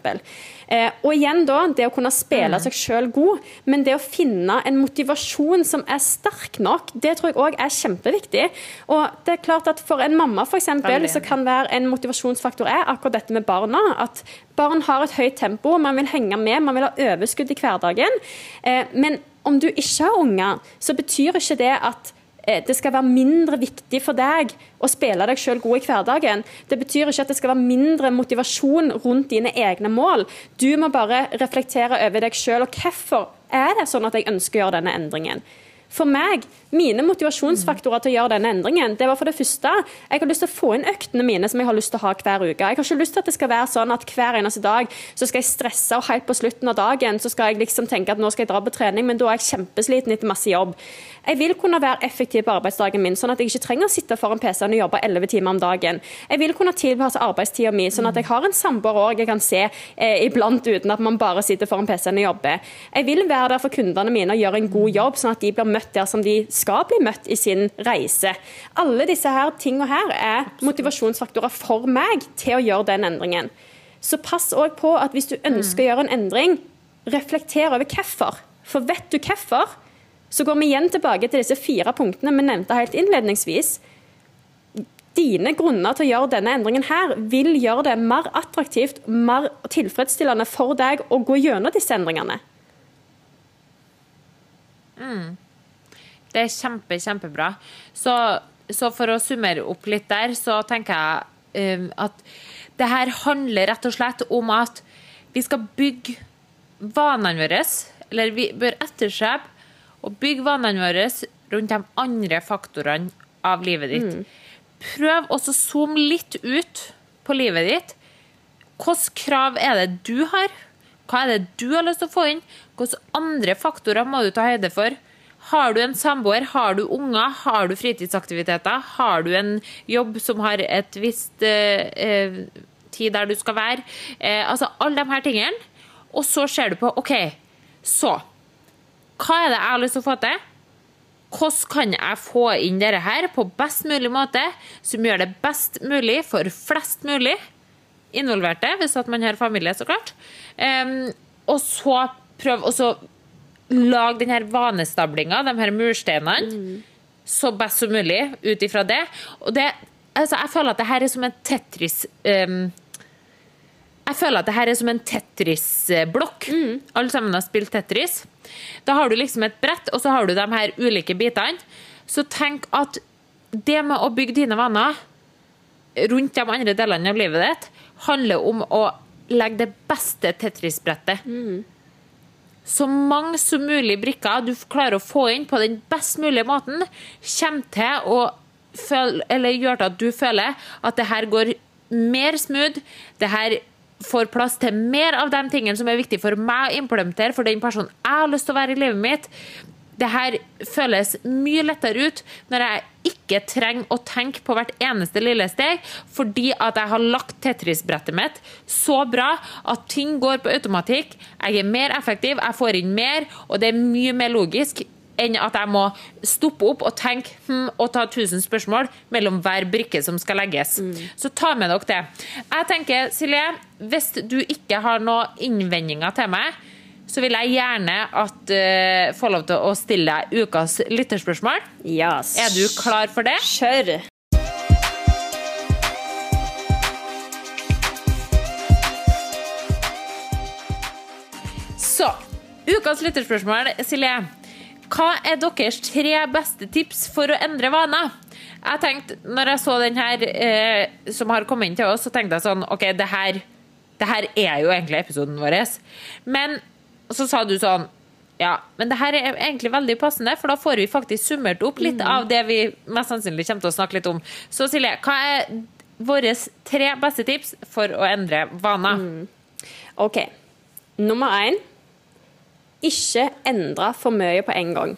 Eh, og igjen da, det å kunne spille seg sjøl god, men det å finne en motivasjon som er sterk nok, det tror jeg òg er kjempeviktig. Og det er klart at for en mamma eksempel, så kan være en motivasjonsfaktor er akkurat dette med barna. At barn har et høyt tempo, man vil henge med, man vil ha overskudd i hverdagen. Eh, men om du ikke har unger, så betyr ikke det at det skal være mindre viktig for deg å spille deg sjøl god i hverdagen. Det betyr ikke at det skal være mindre motivasjon rundt dine egne mål. Du må bare reflektere over deg sjøl, og hvorfor er det sånn at jeg ønsker å gjøre denne endringen. For meg, mine motivasjonsfaktorer til å gjøre denne endringen, det var for det første Jeg har lyst til å få inn øktene mine som jeg har lyst til å ha hver uke. Jeg har ikke lyst til at det skal være sånn at hver eneste dag så skal jeg stresse, og helt på slutten av dagen så skal jeg liksom tenke at nå skal jeg dra på trening, men da er jeg kjempesliten etter masse jobb. Jeg vil kunne være effektiv på arbeidsdagen min, sånn at jeg ikke trenger å sitte foran PC-en og jobbe 11 timer om dagen. Jeg vil kunne tilpasse arbeidstida mi, sånn at jeg har en samboer òg jeg kan se eh, iblant uten at man bare sitter foran PC-en og jobber. Jeg vil være der for kundene mine og gjøre en god jobb, sånn at de blir møtt der som de skal bli møtt i sin reise. Alle disse her tingene her er motivasjonsfaktorer for meg til å gjøre den endringen. Så pass òg på at hvis du ønsker å gjøre en endring, reflekter over hvorfor. For vet du hvorfor, så går vi igjen tilbake til disse fire punktene vi nevnte helt innledningsvis. Dine grunner til å gjøre denne endringen her vil gjøre det mer attraktivt, mer tilfredsstillende for deg å gå gjennom disse endringene. Mm. Det er kjempe, kjempebra. Så, så, for å summere opp litt der, så tenker jeg um, at det her handler rett og slett om at vi skal bygge vanene våre, eller vi bør etterstrebe og bygge vanene våre rundt de andre faktorene av livet ditt. Mm. Prøv også å zoome litt ut på livet ditt. Hvilke krav er det du har? Hva er det du har lyst til å få inn? Hvilke andre faktorer må du ta høyde for? Har du en samboer, har du unger, har du fritidsaktiviteter, har du en jobb som har et visst eh, eh, tid der du skal være? Eh, altså alle de her tingene. Og så ser du på OK, så hva er det jeg har lyst til å få til? Hvordan kan jeg få inn dette her på best mulig måte, som gjør det best mulig for flest mulig involverte, hvis at man har familie, så klart. Um, og så prøve å lage denne vanestablinga, de her mursteinene, mm. så best som mulig ut ifra det. Og det, altså, jeg føler at det her er som en Tetris um, jeg føler at det her er som en Tetris-blokk. Mm. Alle sammen har spilt Tetris. Da har du liksom et brett, og så har du de her ulike bitene. Så tenk at det med å bygge dine vaner rundt de andre delene av livet ditt, handler om å legge det beste Tetris-brettet. Mm. Så mange som mulig brikker du klarer å få inn på den best mulige måten, kommer til å føle, eller gjør til at du føler at det her går mer smooth. Det her får plass til mer av de tingene som er viktig for meg å implementere for den personen jeg har lyst til å være i livet mitt. Det her føles mye lettere ut når jeg ikke trenger å tenke på hvert eneste lille steg, fordi at jeg har lagt Tetris-brettet mitt så bra at ting går på automatikk. Jeg er mer effektiv, jeg får inn mer, og det er mye mer logisk enn at jeg må stoppe opp og tenke hm, og ta 1000 spørsmål mellom hver brikke som skal legges. Mm. Så ta med dere det. Jeg tenker, Silje, hvis du ikke har noen innvendinger til meg, så vil jeg gjerne at uh, få lov til å stille deg ukas lytterspørsmål. Yes. Er du klar for det? Kjør! Så, ukas lytterspørsmål, Silje. Hva er deres tre beste tips for å endre vaner? Jeg tenkte, når jeg så den her eh, som har kommet inn til oss, så tenkte jeg sånn OK, det her, det her er jo egentlig episoden vår. Men så sa du sånn ja, men det her er egentlig veldig passende, for da får vi faktisk summert opp litt mm. av det vi mest sannsynlig kommer til å snakke litt om. Så Silje, hva er våre tre beste tips for å endre vaner? Mm. OK. Nummer én ikke endre for mye på en gang.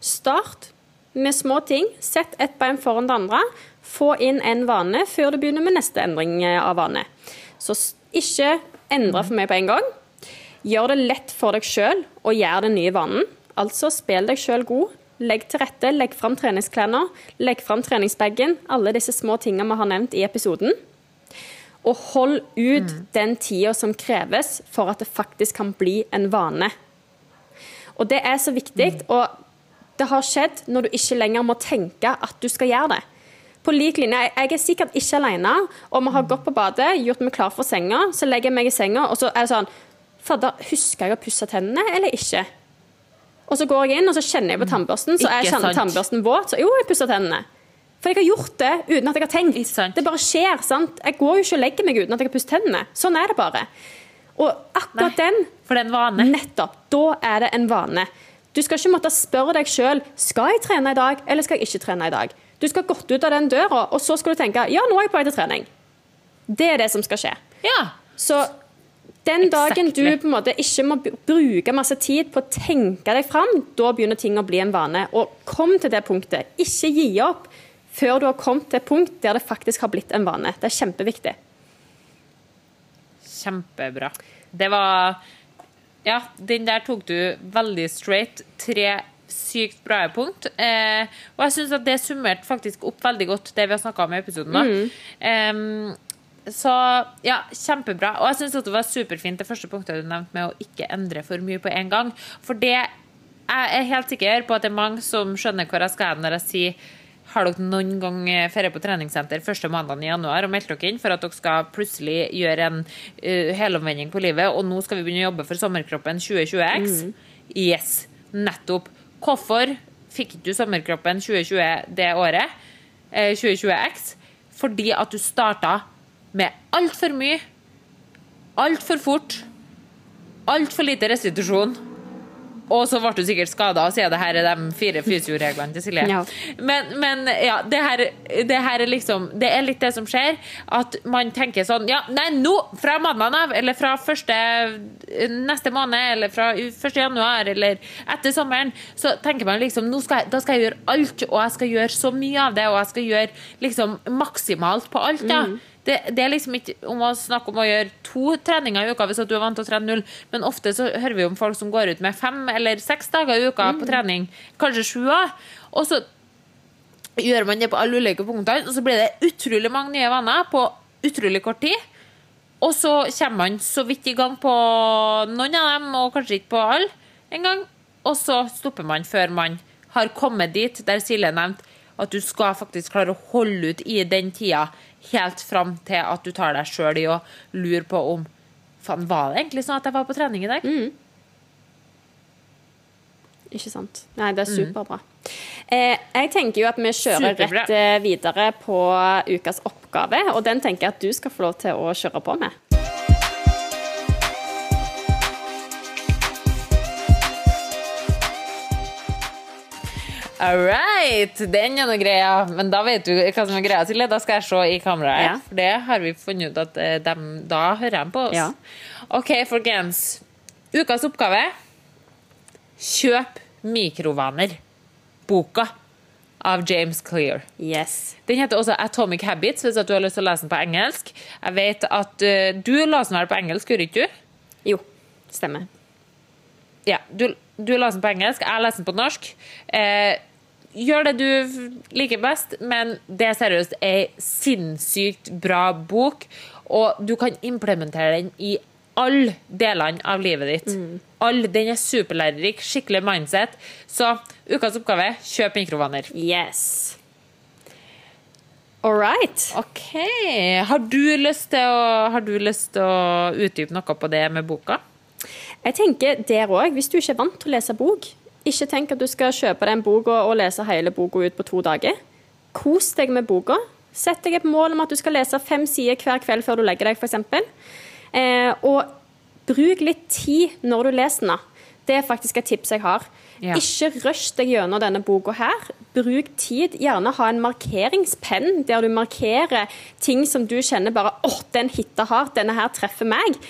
Start med små ting. Sett ett bein foran det andre. Få inn en vane før du begynner med neste endring av vane. Så ikke endre for mye på en gang. Gjør det lett for deg sjøl å gjøre den nye vanen. Altså spill deg sjøl god. Legg til rette, legg fram treningsklærne, legg fram treningsbagen. Alle disse små tingene vi har nevnt i episoden. Og hold ut mm. den tida som kreves for at det faktisk kan bli en vane. Og det er så viktig. Mm. Og det har skjedd når du ikke lenger må tenke at du skal gjøre det. På lik linje, Jeg er sikkert ikke alene, og vi har gått på badet, gjort meg klar for senga, så legger jeg meg i senga, og så er det sånn Fader, husker jeg å pusse tennene eller ikke? Og så går jeg inn og så kjenner jeg på tannbørsten, så er Ikke tannbørsten våt. Så jo, jeg pusser tennene. For jeg har gjort det uten at jeg har tenkt. Det bare skjer. sant? Jeg går jo ikke og legger meg uten at jeg har pusset tennene. Sånn er det bare. Og akkurat Nei. den For det er en vane. Nettopp. Da er det en vane. Du skal ikke måtte spørre deg sjøl skal jeg trene i dag, eller skal jeg ikke trene i dag. Du skal gått ut av den døra, og så skal du tenke ja, nå er jeg på vei til trening. Det er det som skal skje. Ja. Så den dagen du på en måte ikke må bruke masse tid på å tenke deg fram, da begynner ting å bli en vane. Og kom til det punktet. Ikke gi opp før du har kommet til et punkt der det faktisk har blitt en vane. Det er kjempeviktig. Kjempebra. Det var Ja, den der tok du veldig straight. Tre sykt bra punkt. Eh, og jeg syns at det summerte faktisk opp veldig godt det vi har snakka om i episoden. da. Em, så ja, kjempebra. Og jeg syns det var superfint det første punktet du nevnte med å ikke endre for mye på en gang. For det jeg er helt sikker på at det er mange som skjønner hvor jeg skal hen når jeg sier har dere noen gang ferie på treningssenter første mandagen i januar og meldt dere inn for at dere skal plutselig gjøre en uh, helomvending på livet, og nå skal vi begynne å jobbe for sommerkroppen 2020X? Yes, nettopp. Hvorfor fikk du sommerkroppen 2020 det året? Eh, 2020X? Fordi at du starta med altfor mye, altfor fort, altfor lite restitusjon. Og så ble du sikkert skada, og siden det her er de fire fysioreglene til Silje. Ja. Men, men ja, det her, det her er liksom Det er litt det som skjer. At man tenker sånn Ja, nei, nå! Fra mandag av, eller fra første neste måned, eller fra 1. januar, eller etter sommeren, så tenker man liksom skal jeg, Da skal jeg gjøre alt, og jeg skal gjøre så mye av det, og jeg skal gjøre liksom maksimalt på alt, da. Det, det er liksom ikke om å snakke om å gjøre to treninger i uka hvis at du er vant til å trene null, men ofte så hører vi om folk som går ut med fem eller seks dager i uka på trening, kanskje sju òg. Og så gjør man det på alle ulike punktene, og så blir det utrolig mange nye venner på utrolig kort tid. Og så kommer man så vidt i gang på noen av dem, og kanskje ikke på alle engang. Og så stopper man før man har kommet dit der Silje nevnte at du skal faktisk klare å holde ut i den tida helt fram til at du tar deg sjøl i å lure på om Faen, var det egentlig sånn at jeg var på trening i dag? Ikke sant? Nei, det er superbra. Eh, jeg tenker jo at vi kjører Superbra. rett eh, videre på ukas oppgave, og den tenker jeg at du skal få lov til å kjøre på med. All right, den er noe greia. Men da vet du hva som er greia, Silje. Da skal jeg se i kameraet. Ja. For det har vi funnet ut at de, da hører de på oss. Ja. OK, folkens. Ukas oppgave. Kjøp mikrovaner. Boka av James Clear. Yes. Den heter også Atomic Habits, hvis du har lyst til å lese den på engelsk. Jeg vet at uh, Du leste den vel på engelsk, gjorde ikke du? Jo, stemmer. Ja, du, du leser den på engelsk, jeg leser den på norsk. Eh, gjør det du liker best, men det er seriøst ei sinnssykt bra bok, og du kan implementere den i alle delene av livet ditt. All, den er superlærerik, skikkelig mindset. Så ukas oppgave kjøp mikrovaner. Yes. All right. OK. Har du lyst til å, har du lyst til å utdype noe på det med boka? Jeg tenker der òg, hvis du ikke er vant til å lese bok, ikke tenk at du skal kjøpe den boka og lese hele boka ut på to dager. Kos deg med boka. Sett deg et mål om at du skal lese fem sider hver kveld før du legger deg, f.eks. Eh, og bruk litt tid når du leser den. Det er faktisk et tips jeg har. Ja. Ikke rush deg gjennom denne boka her. Bruk tid. Gjerne ha en markeringspenn der du markerer ting som du kjenner bare åh, den hitta hardt, denne her treffer meg.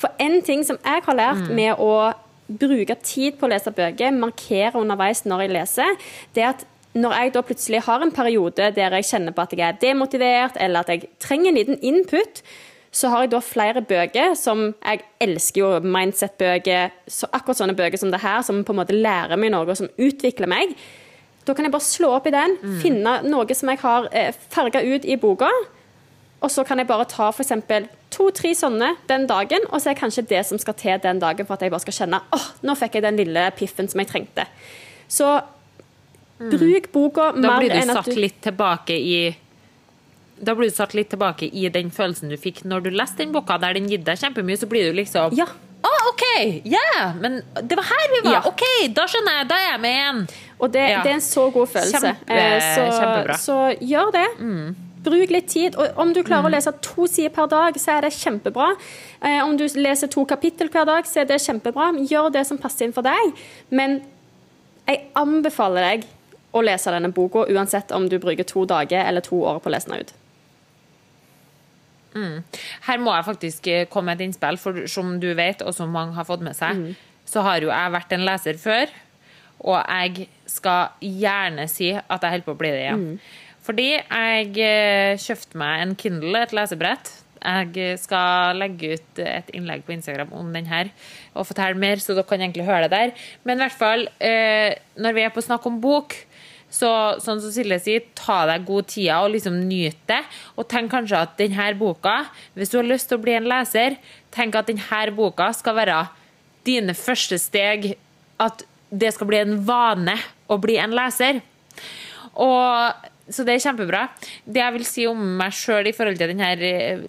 For en ting som jeg har lært med å bruke tid på å lese bøker, markere underveis når jeg leser, det at når jeg da plutselig har en periode der jeg kjenner på at jeg er demotivert, eller at jeg trenger en liten input, så har jeg da flere bøker som Jeg elsker jo mindset-bøker, så akkurat sånne bøker som det her, som på en måte lærer meg noe, og som utvikler meg. Da kan jeg bare slå opp i den, finne noe som jeg har eh, farga ut i boka, og så kan jeg bare ta f.eks. to-tre sånne den dagen, og så er kanskje det som skal til den dagen for at jeg bare skal kjenne åh, nå fikk jeg den lille piffen som jeg trengte. Så bruk boka Da mer blir du Da blir du satt litt tilbake i da blir du satt litt tilbake i den følelsen du fikk når du leste den boka, der den gitt deg kjempemye, så blir du liksom Ja. Ah, OK! Ja! Men det var her vi var! Ja. OK, da skjønner jeg. Da er jeg med igjen. Og det, Ja. det er en så god følelse. Kjempe- Eh, så, kjempebra. så gjør det. Bruk litt tid. Og om du klarer å lese to sider per dag, så er det kjempebra. Eh, om du leser to kapittel hver dag, så er det kjempebra. Gjør det som passer inn for deg. Men jeg anbefaler deg å lese denne boka, uansett om du bruker to dager eller to år på å lese den ut. Her må jeg faktisk eh, komme med et innspill, for som du vet, og som mange har fått med seg, så har jo jeg vært en leser før, og jeg skal gjerne si at jeg holder på å bli det igjen. Fordi jeg eh, kjøpte meg en Kindle, et lesebrett. Jeg skal legge ut et innlegg på Instagram om den her, og fortelle mer, så dere kan egentlig høre det der. Men i hvert fall, eh, når vi er på snakk om bok, så sånn som Silje sier, ta deg god tida og liksom nyt det. Og tenk kanskje at denne boka, hvis du har lyst til å bli en leser, tenk at denne boka skal være dine første steg, at det skal bli en vane å bli en leser. Og, så det er kjempebra. Det jeg vil si om meg sjøl i forhold til denne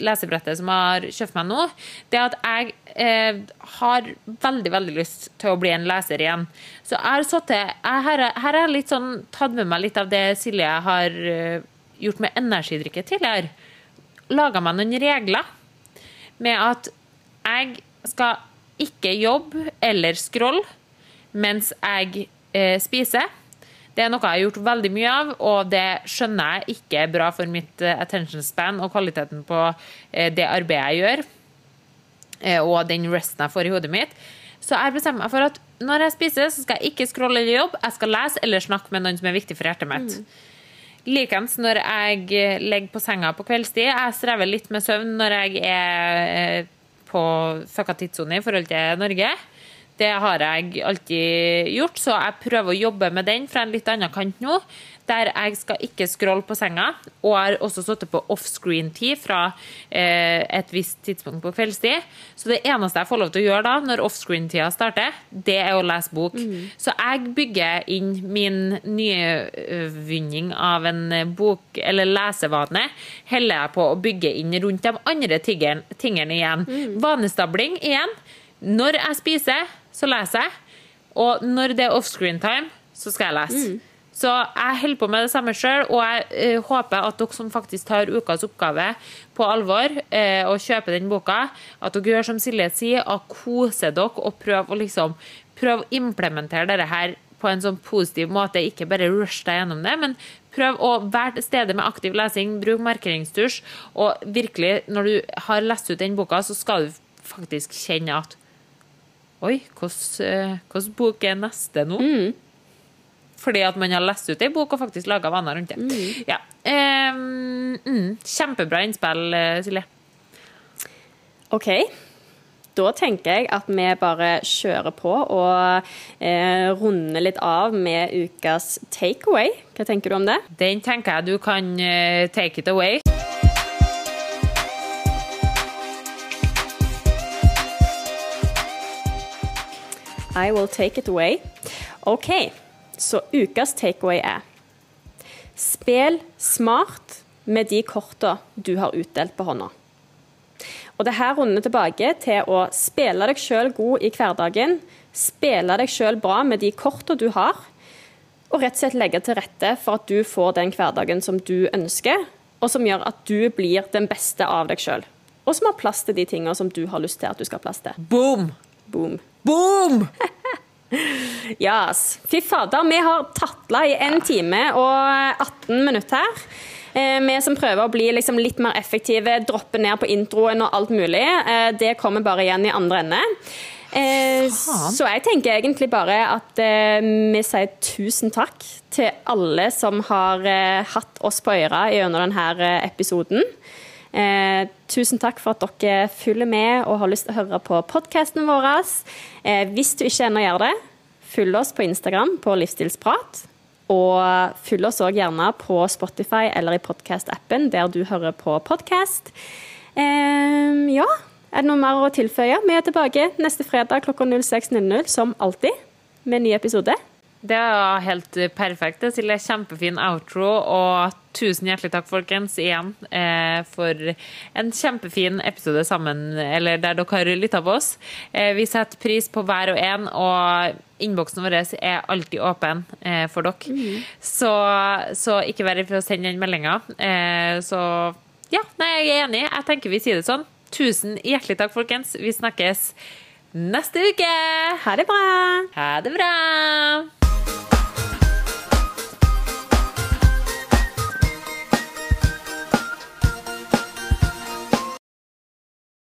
lesebrettet som jeg har kjøpt meg nå, det er at jeg eh, har veldig, veldig lyst til å bli en leser igjen. Så jeg har satt til jeg, her har jeg litt sånn tatt med meg litt av det Silje har uh, gjort med energidrikke tidligere. Laga meg noen regler med at jeg skal ikke jobbe eller scrolle mens jeg eh, spiser. Det er noe jeg har gjort veldig mye av, og det skjønner jeg ikke er bra for mitt eh, attention span og kvaliteten på eh, det arbeidet jeg gjør, eh, og den resten jeg får i hodet mitt. Så jeg bestemmer meg for at når jeg spiser, så skal jeg ikke scrolle eller jobbe, jeg skal lese eller snakke med noen som er viktig for hjertet mitt. Likeens når jeg legger ligger på senga på kveldstid. Jeg strever litt med søvn når jeg er på fucka tidssone i forhold til Norge. Det har jeg alltid gjort, så jeg prøver å jobbe med den fra en litt annen kant nå. Der jeg skal ikke scrolle på senga, og har også sittet på offscreen-tid fra eh, et visst tidspunkt på kveldstid. Så det eneste jeg får lov til å gjøre da, når offscreen-tida starter, det er å lese bok. Så jeg bygger inn min nyvinning av en bok- eller lesevane, heller jeg på å bygge inn rundt de andre tingene, igjen. Vanestabling igjen. Når jeg spiser, så leser jeg. Og når det er offscreen time, så skal jeg lese. Så jeg holder på med det samme sjøl, og jeg uh, håper at dere som faktisk tar ukas oppgave på alvor uh, og kjøper den boka, at dere gjør som Silje sier, og koser dere og prøver å liksom prøv implementere dette her på en sånn positiv måte. Ikke bare rush deg gjennom det, men prøv å være til stede med aktiv lesing. Bruk markeringstusj. Og virkelig, når du har lest ut den boka, så skal du faktisk kjenne at Oi, hvilken bok er neste nå? Fordi at man har lest ut ei bok og faktisk laga vaner rundt det. Ja. Um, mm, kjempebra innspill, eh, Silje. OK. Da tenker jeg at vi bare kjører på og eh, runder litt av med ukas takeaway. Hva tenker du om det? Den tenker jeg du kan eh, take it away. I will take it away. OK, så ukas takeaway er Spill smart med de korta du har utdelt på hånda. Og det her runder tilbake til å spille deg sjøl god i hverdagen, spille deg sjøl bra med de korta du har, og rett og slett legge til rette for at du får den hverdagen som du ønsker, og som gjør at du blir den beste av deg sjøl. Og som har plass til de tingene som du har lyst til at du skal ha plass til. Boom! Boom. Boom! Yes. Fy fader, vi har tatla i 1 time og 18 minutter her. Eh, vi som prøver å bli liksom litt mer effektive, droppe ned på introen og alt mulig. Eh, det kommer bare igjen i andre ende. Eh, så jeg tenker egentlig bare at eh, vi sier tusen takk til alle som har hatt oss på øra gjennom denne episoden. Eh, tusen takk for at dere følger med og har lyst til å høre på podkasten vår. Eh, hvis du ikke ennå gjør det, følg oss på Instagram på Livsstilsprat. Og følg oss òg gjerne på Spotify eller i podkast-appen der du hører på podkast. Eh, ja, er det noe mer å tilføye? Vi er tilbake neste fredag klokka 06.00 som alltid med en ny episode. Det er helt perfekt. det, Silje. Kjempefin outro. Og tusen hjertelig takk, folkens, igjen eh, for en kjempefin episode sammen, eller der dere har lytta på oss. Eh, vi setter pris på hver og en, og innboksen vår er alltid åpen eh, for dere. Så, så ikke vær redd for å sende den meldinga. Så ja, nei, jeg er enig. Jeg tenker vi sier det sånn. Tusen hjertelig takk, folkens. Vi snakkes neste uke. Ha det bra! Ha det bra!